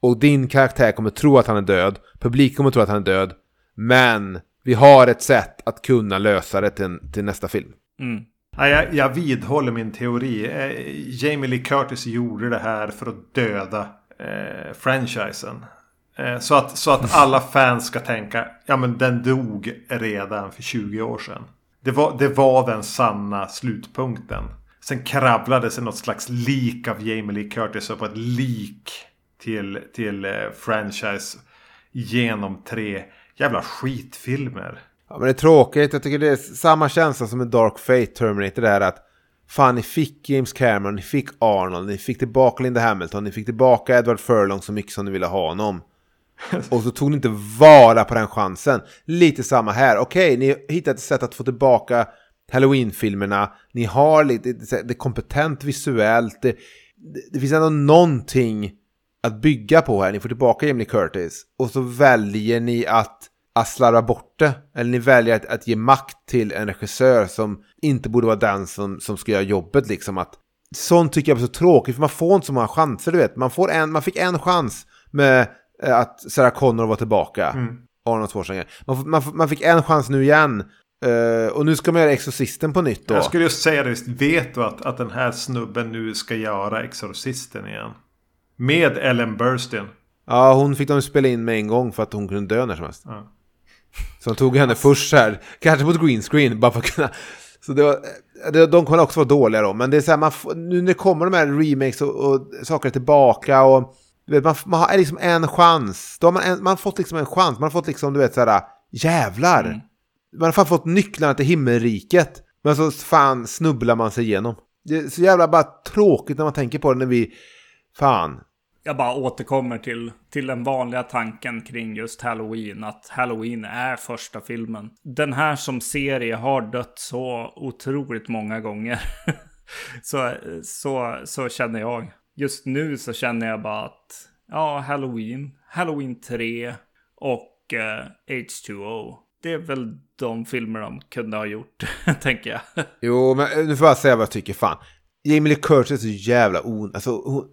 Och din karaktär kommer tro att han är död. Publiken kommer tro att han är död. Men vi har ett sätt att kunna lösa det till, till nästa film. Mm. Ja, jag, jag vidhåller min teori. Eh, Jamie Lee Curtis gjorde det här för att döda eh, franchisen. Eh, så, att, så att alla fans ska tänka, ja men den dog redan för 20 år sedan. Det var, det var den sanna slutpunkten. Sen kravlade sig något slags lik av Jamie Lee Curtis upp ett lik till, till eh, franchise genom tre jävla skitfilmer. Ja, men det är tråkigt. Jag tycker det är samma känsla som med Dark Fate Terminator. Det här att fan, ni fick James Cameron, ni fick Arnold, ni fick tillbaka Linda Hamilton, ni fick tillbaka Edward Furlong så mycket som ni ville ha honom. Och så tog ni inte vara på den chansen. Lite samma här. Okej, ni hittade ett sätt att få tillbaka Halloween-filmerna. Ni har lite, det är kompetent visuellt. Det, det, det finns ändå någonting att bygga på här. Ni får tillbaka Jamie Curtis. Och så väljer ni att, att slarva bort det. Eller ni väljer att, att ge makt till en regissör som inte borde vara den som, som ska göra jobbet. Liksom att, sånt tycker jag är så tråkigt. För man får inte så många chanser, du vet. Man, får en, man fick en chans med eh, att Sarah Connor var tillbaka. Arnold Schwarzenegger. Man, man, man fick en chans nu igen. Eh, och nu ska man göra Exorcisten på nytt då. Jag skulle just säga det. Vet du att, att den här snubben nu ska göra Exorcisten igen? Med Ellen Burstyn. Ja, hon fick de spela in med en gång för att hon kunde dö när som helst. Ja. Så de tog henne först så här, kanske på ett green screen, bara för att kunna... Så det var, det, de kommer också vara dåliga då, men det är så här, man nu när det kommer de här remakes och, och saker tillbaka och vet, man, man har liksom en chans. Då har man, en, man har fått liksom en chans. Man har fått liksom, du vet, såhär, jävlar. Mm. Man har fan fått nycklarna till himmelriket. Men så fan snubblar man sig igenom. Det är så jävla bara tråkigt när man tänker på det när vi... Fan. Jag bara återkommer till, till den vanliga tanken kring just Halloween. Att Halloween är första filmen. Den här som serie har dött så otroligt många gånger. så, så, så känner jag. Just nu så känner jag bara att ja, Halloween, Halloween 3 och eh, H2O. Det är väl de filmer de kunde ha gjort, tänker jag. Jo, men nu får jag säga vad jag tycker. Fan. Jamie Lee Curtis är så jävla on... Alltså, hon,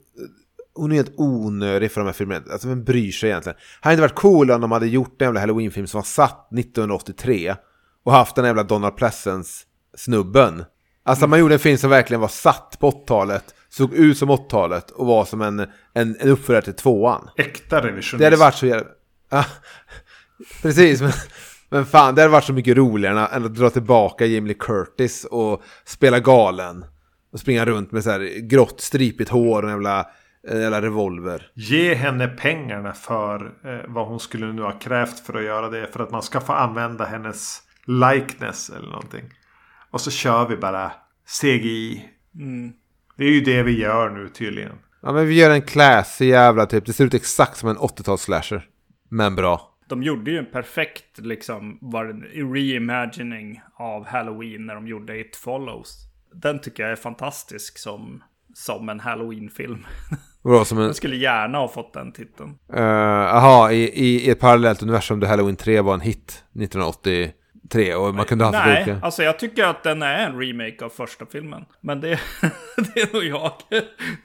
hon är helt onödig för de här filmerna. Alltså, vem bryr sig egentligen? Hade inte varit cool om de hade gjort en jävla Halloween-film som var satt 1983 och haft den jävla Donald Pleasence-snubben. Alltså, man gjorde en film som verkligen var satt på 80-talet, såg ut som 80-talet och var som en, en, en uppföljare till tvåan. Äkta revisionism. Det hade varit så jävla... Ja, precis, men, men fan, det hade varit så mycket roligare än att dra tillbaka Lee Curtis och spela galen. Och springa runt med så här grått stripigt hår och en jävla, en jävla revolver. Ge henne pengarna för eh, vad hon skulle nu ha krävt för att göra det. För att man ska få använda hennes likeness eller någonting. Och så kör vi bara CGI. Mm. Det är ju det vi gör nu tydligen. Ja, men vi gör en classy jävla typ. Det ser ut exakt som en 80-tals slasher. Men bra. De gjorde ju en perfekt liksom, var det en reimagining av Halloween när de gjorde It Follows. Den tycker jag är fantastisk som, som en Halloween-film. Bra som en... Den skulle gärna ha fått den titeln. eh, Jaha, i, i, i ett parallellt universum där Halloween 3 var en hit 1983 och man kunde ha haft Nej, olika... alltså jag tycker att den är en remake av första filmen. Men det, det är nog jag.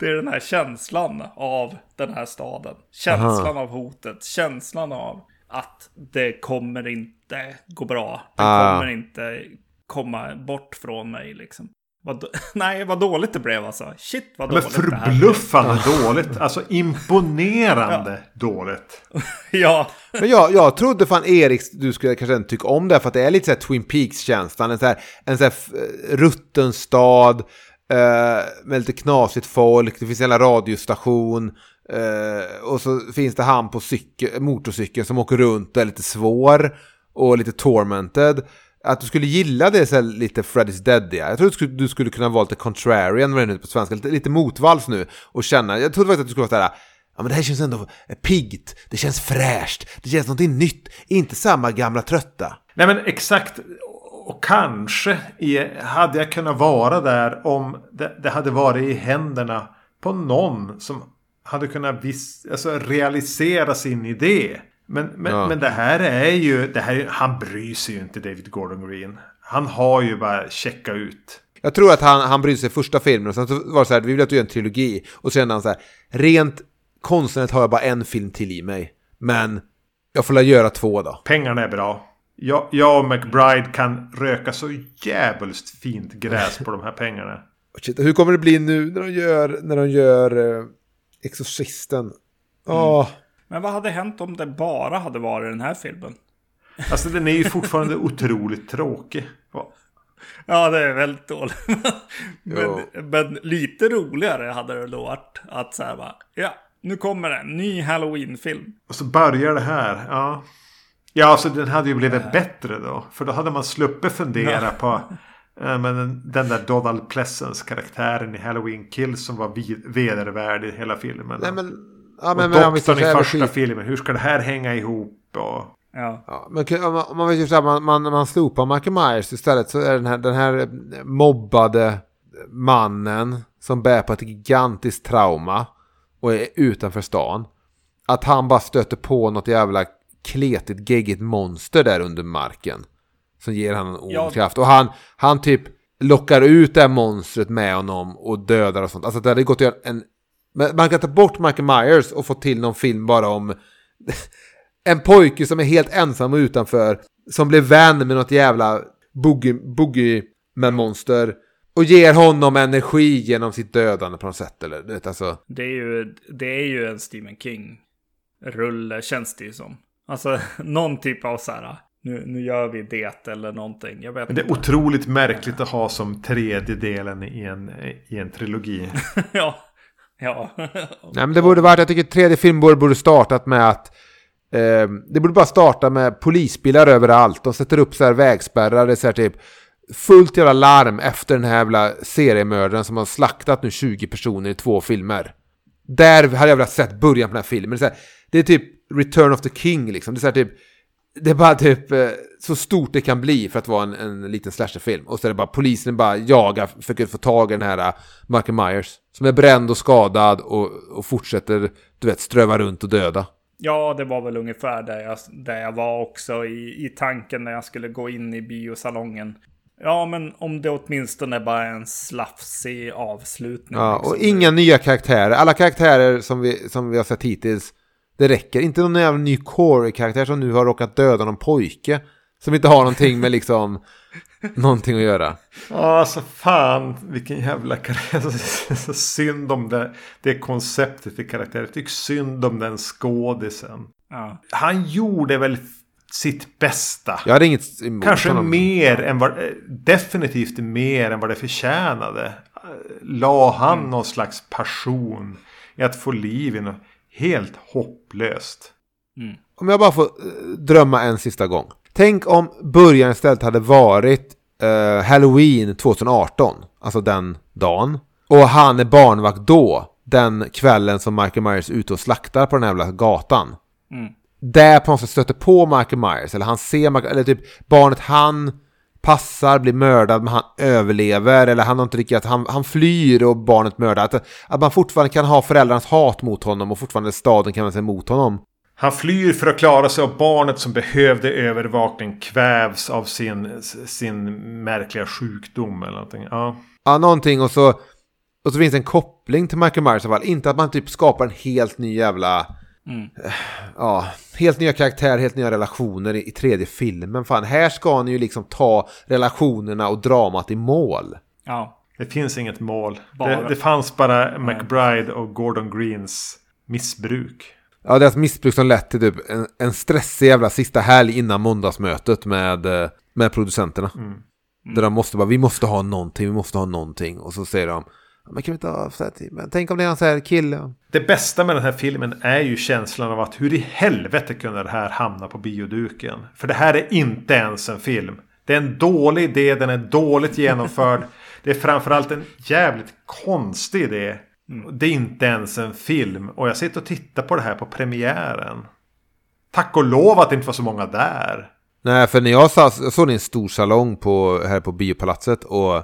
Det är den här känslan av den här staden. Känslan av hotet. Känslan av att det kommer inte gå bra. Det Ah. kommer inte komma bort från mig liksom. Vad, nej, vad dåligt det blev alltså. Shit vad Men dåligt det här förbluffande dåligt. Alltså imponerande dåligt. Ja, Men jag, jag trodde fan Erik, du skulle kanske inte tycka om det för att det är lite så här Twin Peaks-känslan. En så här, en så här eh, rutten stad eh, med lite knasigt folk. Det finns en radiostation. Eh, och så finns det han på cykel, motorcykel som åker runt och är lite svår och lite tormented. Att du skulle gilla det så här lite Freddy's Dead Jag tror du skulle, du skulle kunna vara lite contrarian med det nu på svenska. Lite, lite motvalls nu och känna. Jag trodde faktiskt att du skulle vara såhär. Ja men det här känns ändå piggt. Det känns fräscht. Det känns någonting nytt. Inte samma gamla trötta. Nej men exakt. Och kanske hade jag kunnat vara där om det, det hade varit i händerna på någon som hade kunnat vis, alltså realisera sin idé. Men, men, Ja. men det här är ju, det här, är- han bryr sig ju inte David Gordon Green. Han har ju bara checkat ut. Jag tror att han, han brydde sig första filmen och sen så var det så här, vi vill att du gör en trilogi. Och kände han så här, rent konstnärligt har jag bara en film till i mig. Men jag får la göra två då. Pengarna är bra. Jag, jag och McBride kan röka så jävligt fint gräs på de här pengarna. Hur kommer det bli nu när de gör, när de gör eh, Exorcisten? Åh, men vad hade hänt om det bara hade varit den här filmen? Alltså den är ju fortfarande otroligt tråkig. Ja, det är väldigt dåligt. Men, men lite roligare hade det då varit att så här bara, ja, nu kommer det en ny Halloween-film. Och så börjar det här. Ja. Ja, alltså den hade ju blivit bättre då. För då hade man sluppit fundera på eh, men den, den där Donald Pleasence karaktären i Halloween Kills som var vedervärdig i hela filmen. nej men... Ja, och men, men om vi doktorn i första filmen. Hur ska det här hänga ihop? Och... Ja, Ja, men om man, om man, vill säga, man, man, man slopar Michael Myers istället så är den här, den här mobbade mannen som bär på ett gigantiskt trauma och är utanför stan. Att han bara stöter på något jävla kletigt, geggigt monster där under marken. Som ger han en ond Ja. kraft. Och han, han typ lockar ut det här monstret med honom och dödar och sånt. Alltså det hade gått att göra en... men Man kan ta bort Michael Myers och få till någon film bara om en pojke som är helt ensam och utanför. Som blir vän med något jävla boogie-monster. Och ger honom energi genom sitt dödande på något sätt. Eller, du vet, alltså. det är ju, det är ju en Stephen King-rulle känns det ju som. Alltså någon typ av så här, nu, nu gör vi det eller någonting. Jag vet Men det är inte. otroligt märkligt att ha som tredje delen i en, i en trilogi. ja, Ja. Nej, men det borde varit, jag tycker tredje film borde, borde startat med att eh, det borde bara starta med polisbilar överallt och sätter upp så här vägspärrar, det är så här typ fullt jävla larm efter den här jävla seriemördaren som har slaktat nu 20 personer i två filmer. Där hade jag velat sett början på den här filmen. Det är, så här, det är typ Return of the King liksom. Det är så här typ det är bara typ eh, så stort det kan bli för att vara en, en liten slasherfilm. Och så är det bara polisen bara jagar, försöker få tag i den här uh, Michael Myers. Som är bränd och skadad och, och fortsätter, du vet, ströva runt och döda. Ja, det var väl ungefär där jag, där jag var också i, i tanken när jag skulle gå in i biosalongen. Ja, men om det åtminstone bara är en slafsig avslutning. Ja, liksom. och inga nya karaktärer. Alla karaktärer som vi, som vi har sett hittills, det räcker. Inte någon jävla ny core-karaktär som nu har råkat döda någon pojke. Som inte har någonting med liksom någonting att göra. Ja, alltså fan vilken jävla karaktär. Så synd om det, det konceptet i karaktären. Jag tycker synd om den skådisen. Ja. Han gjorde väl sitt bästa. Jag hade inget emot Kanske honom. mer än vad, eh, definitivt mer än vad det förtjänade. Eh, La han Mm. någon slags passion i att få liv i något helt hopplöst. Om jag bara får eh, drömma en sista gång. Tänk om början istället hade varit eh, Halloween 2018. Alltså den dagen. Och han är barnvakt då. Den kvällen som Michael Myers är ute och slaktar på den här jävla gatan. Mm. Där på något sätt stöter på Michael Myers. Eller han ser Michael, eller typ barnet han passar, blir mördad men han överlever. Eller han har inte riktigt, han, han flyr och barnet mördar. Att, att man fortfarande kan ha föräldrarnas hat mot honom och fortfarande staden kan vända sig emot honom. Han flyr för att klara sig och barnet som behövde övervakning kvävs av sin, sin märkliga sjukdom eller någonting. Ja. Ja, någonting och så, och så finns det en koppling till Michael Myers i alla fall. Inte att man typ skapar en helt ny jävla... Mm. Ja, helt nya karaktärer, helt nya relationer i, i tredje filmen. Fan, här ska ni ju liksom ta relationerna och dramat i mål. Ja. Det finns inget mål. Det, det fanns bara McBride och Gordon Greens missbruk. Ja, deras missbruk som lett till typ en, en stressig jävla sista helg innan måndagsmötet med, eh, med producenterna. Där de måste bara, vi måste ha någonting, vi måste ha någonting. Och så säger de, "Ja, men kan vi inte ha så här, men tänk om det är en sån här kille. Det bästa med den här filmen är ju känslan av att hur i helvete kunde det här hamna på bioduken? För det här är inte ens en film. Det är en dålig idé, den är dåligt genomförd. Det är framförallt en jävligt konstig idé. Det är inte ens en film. Och jag sitter och tittar på det här på premiären. Tack och lov att det inte var så många där. Nej, för när jag, sa, jag såg det i en stor salong på, här på biopalatset och...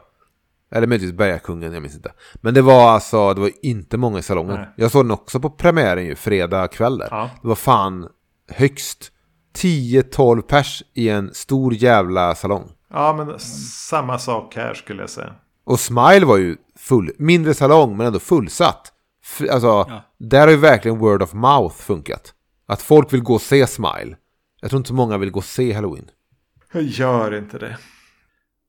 Eller möjligtvis Bergakungen, jag minns inte. Men det var alltså, det var inte många i salongen. Nej. Jag såg den också på premiären ju, fredag kväll där. Ja. Det var fan högst 10-12 pers i en stor jävla salong. Ja, men samma sak här skulle jag säga. Och Smile var ju full, mindre salong men ändå fullsatt. F- alltså, Ja. där har ju verkligen word of mouth funkat. Att folk vill gå och se Smile. Jag tror inte så många vill gå och se Halloween. Jag gör inte det.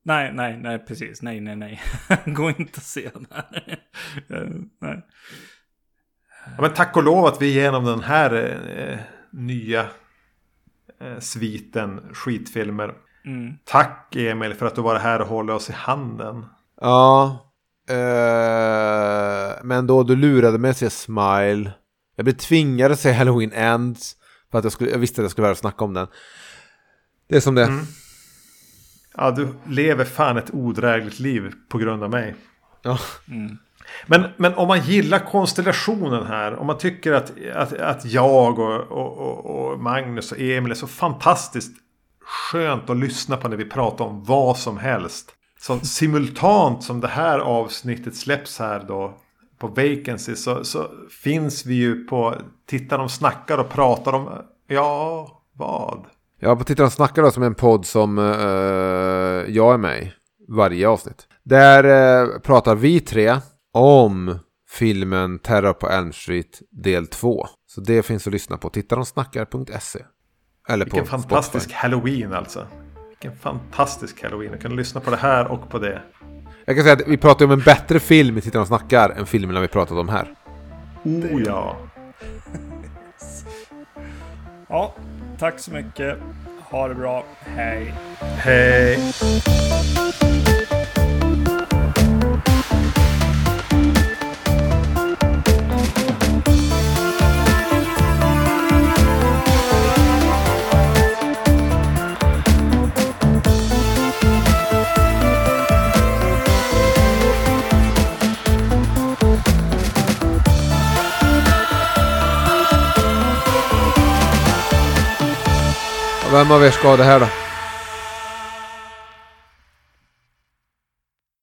Nej, nej, nej, precis. Nej, nej, nej. Gå inte och se den här. Nej. Ja, men tack och lov att vi genom den här eh, nya eh, sviten skitfilmer. Mm. Tack Emil för att du var här och håller oss i handen. Ja. Eh, men då du lurade mig att se Smile. Jag blev tvingad att se Halloween Ends. För att jag, skulle, jag visste att jag skulle vara och snacka om den. Det är som det. Ja, du lever fan ett odrägligt liv på grund av mig. Ja. Men, men om man gillar konstellationen här. Om man tycker att, att, att jag och, och, och, och Magnus och Emil är så fantastiskt skönt att lyssna på när vi pratar om vad som helst. Så simultant som det här avsnittet släpps här då på Vacancy så, så finns vi ju på Titta de snackar och pratar om Ja, vad? Ja, på Tittarna snackar då som en podd som eh, jag är med i. Varje avsnitt. Där eh, pratar vi tre om filmen Terror på Elm Street del 2. Så det finns att lyssna på. Tittaronsnackar.se. Eller på Vilken fantastisk Spotify. halloween alltså. Vilken fantastisk halloween. Jag kan lyssna på det här och på det. Jag kan säga att vi pratar om en bättre film i Tittarna snackar än filmerna vi pratat om här. Oh ja. Ja, tack så mycket. Ha det bra. Hej. Hej. Vem av er ska ha det här då?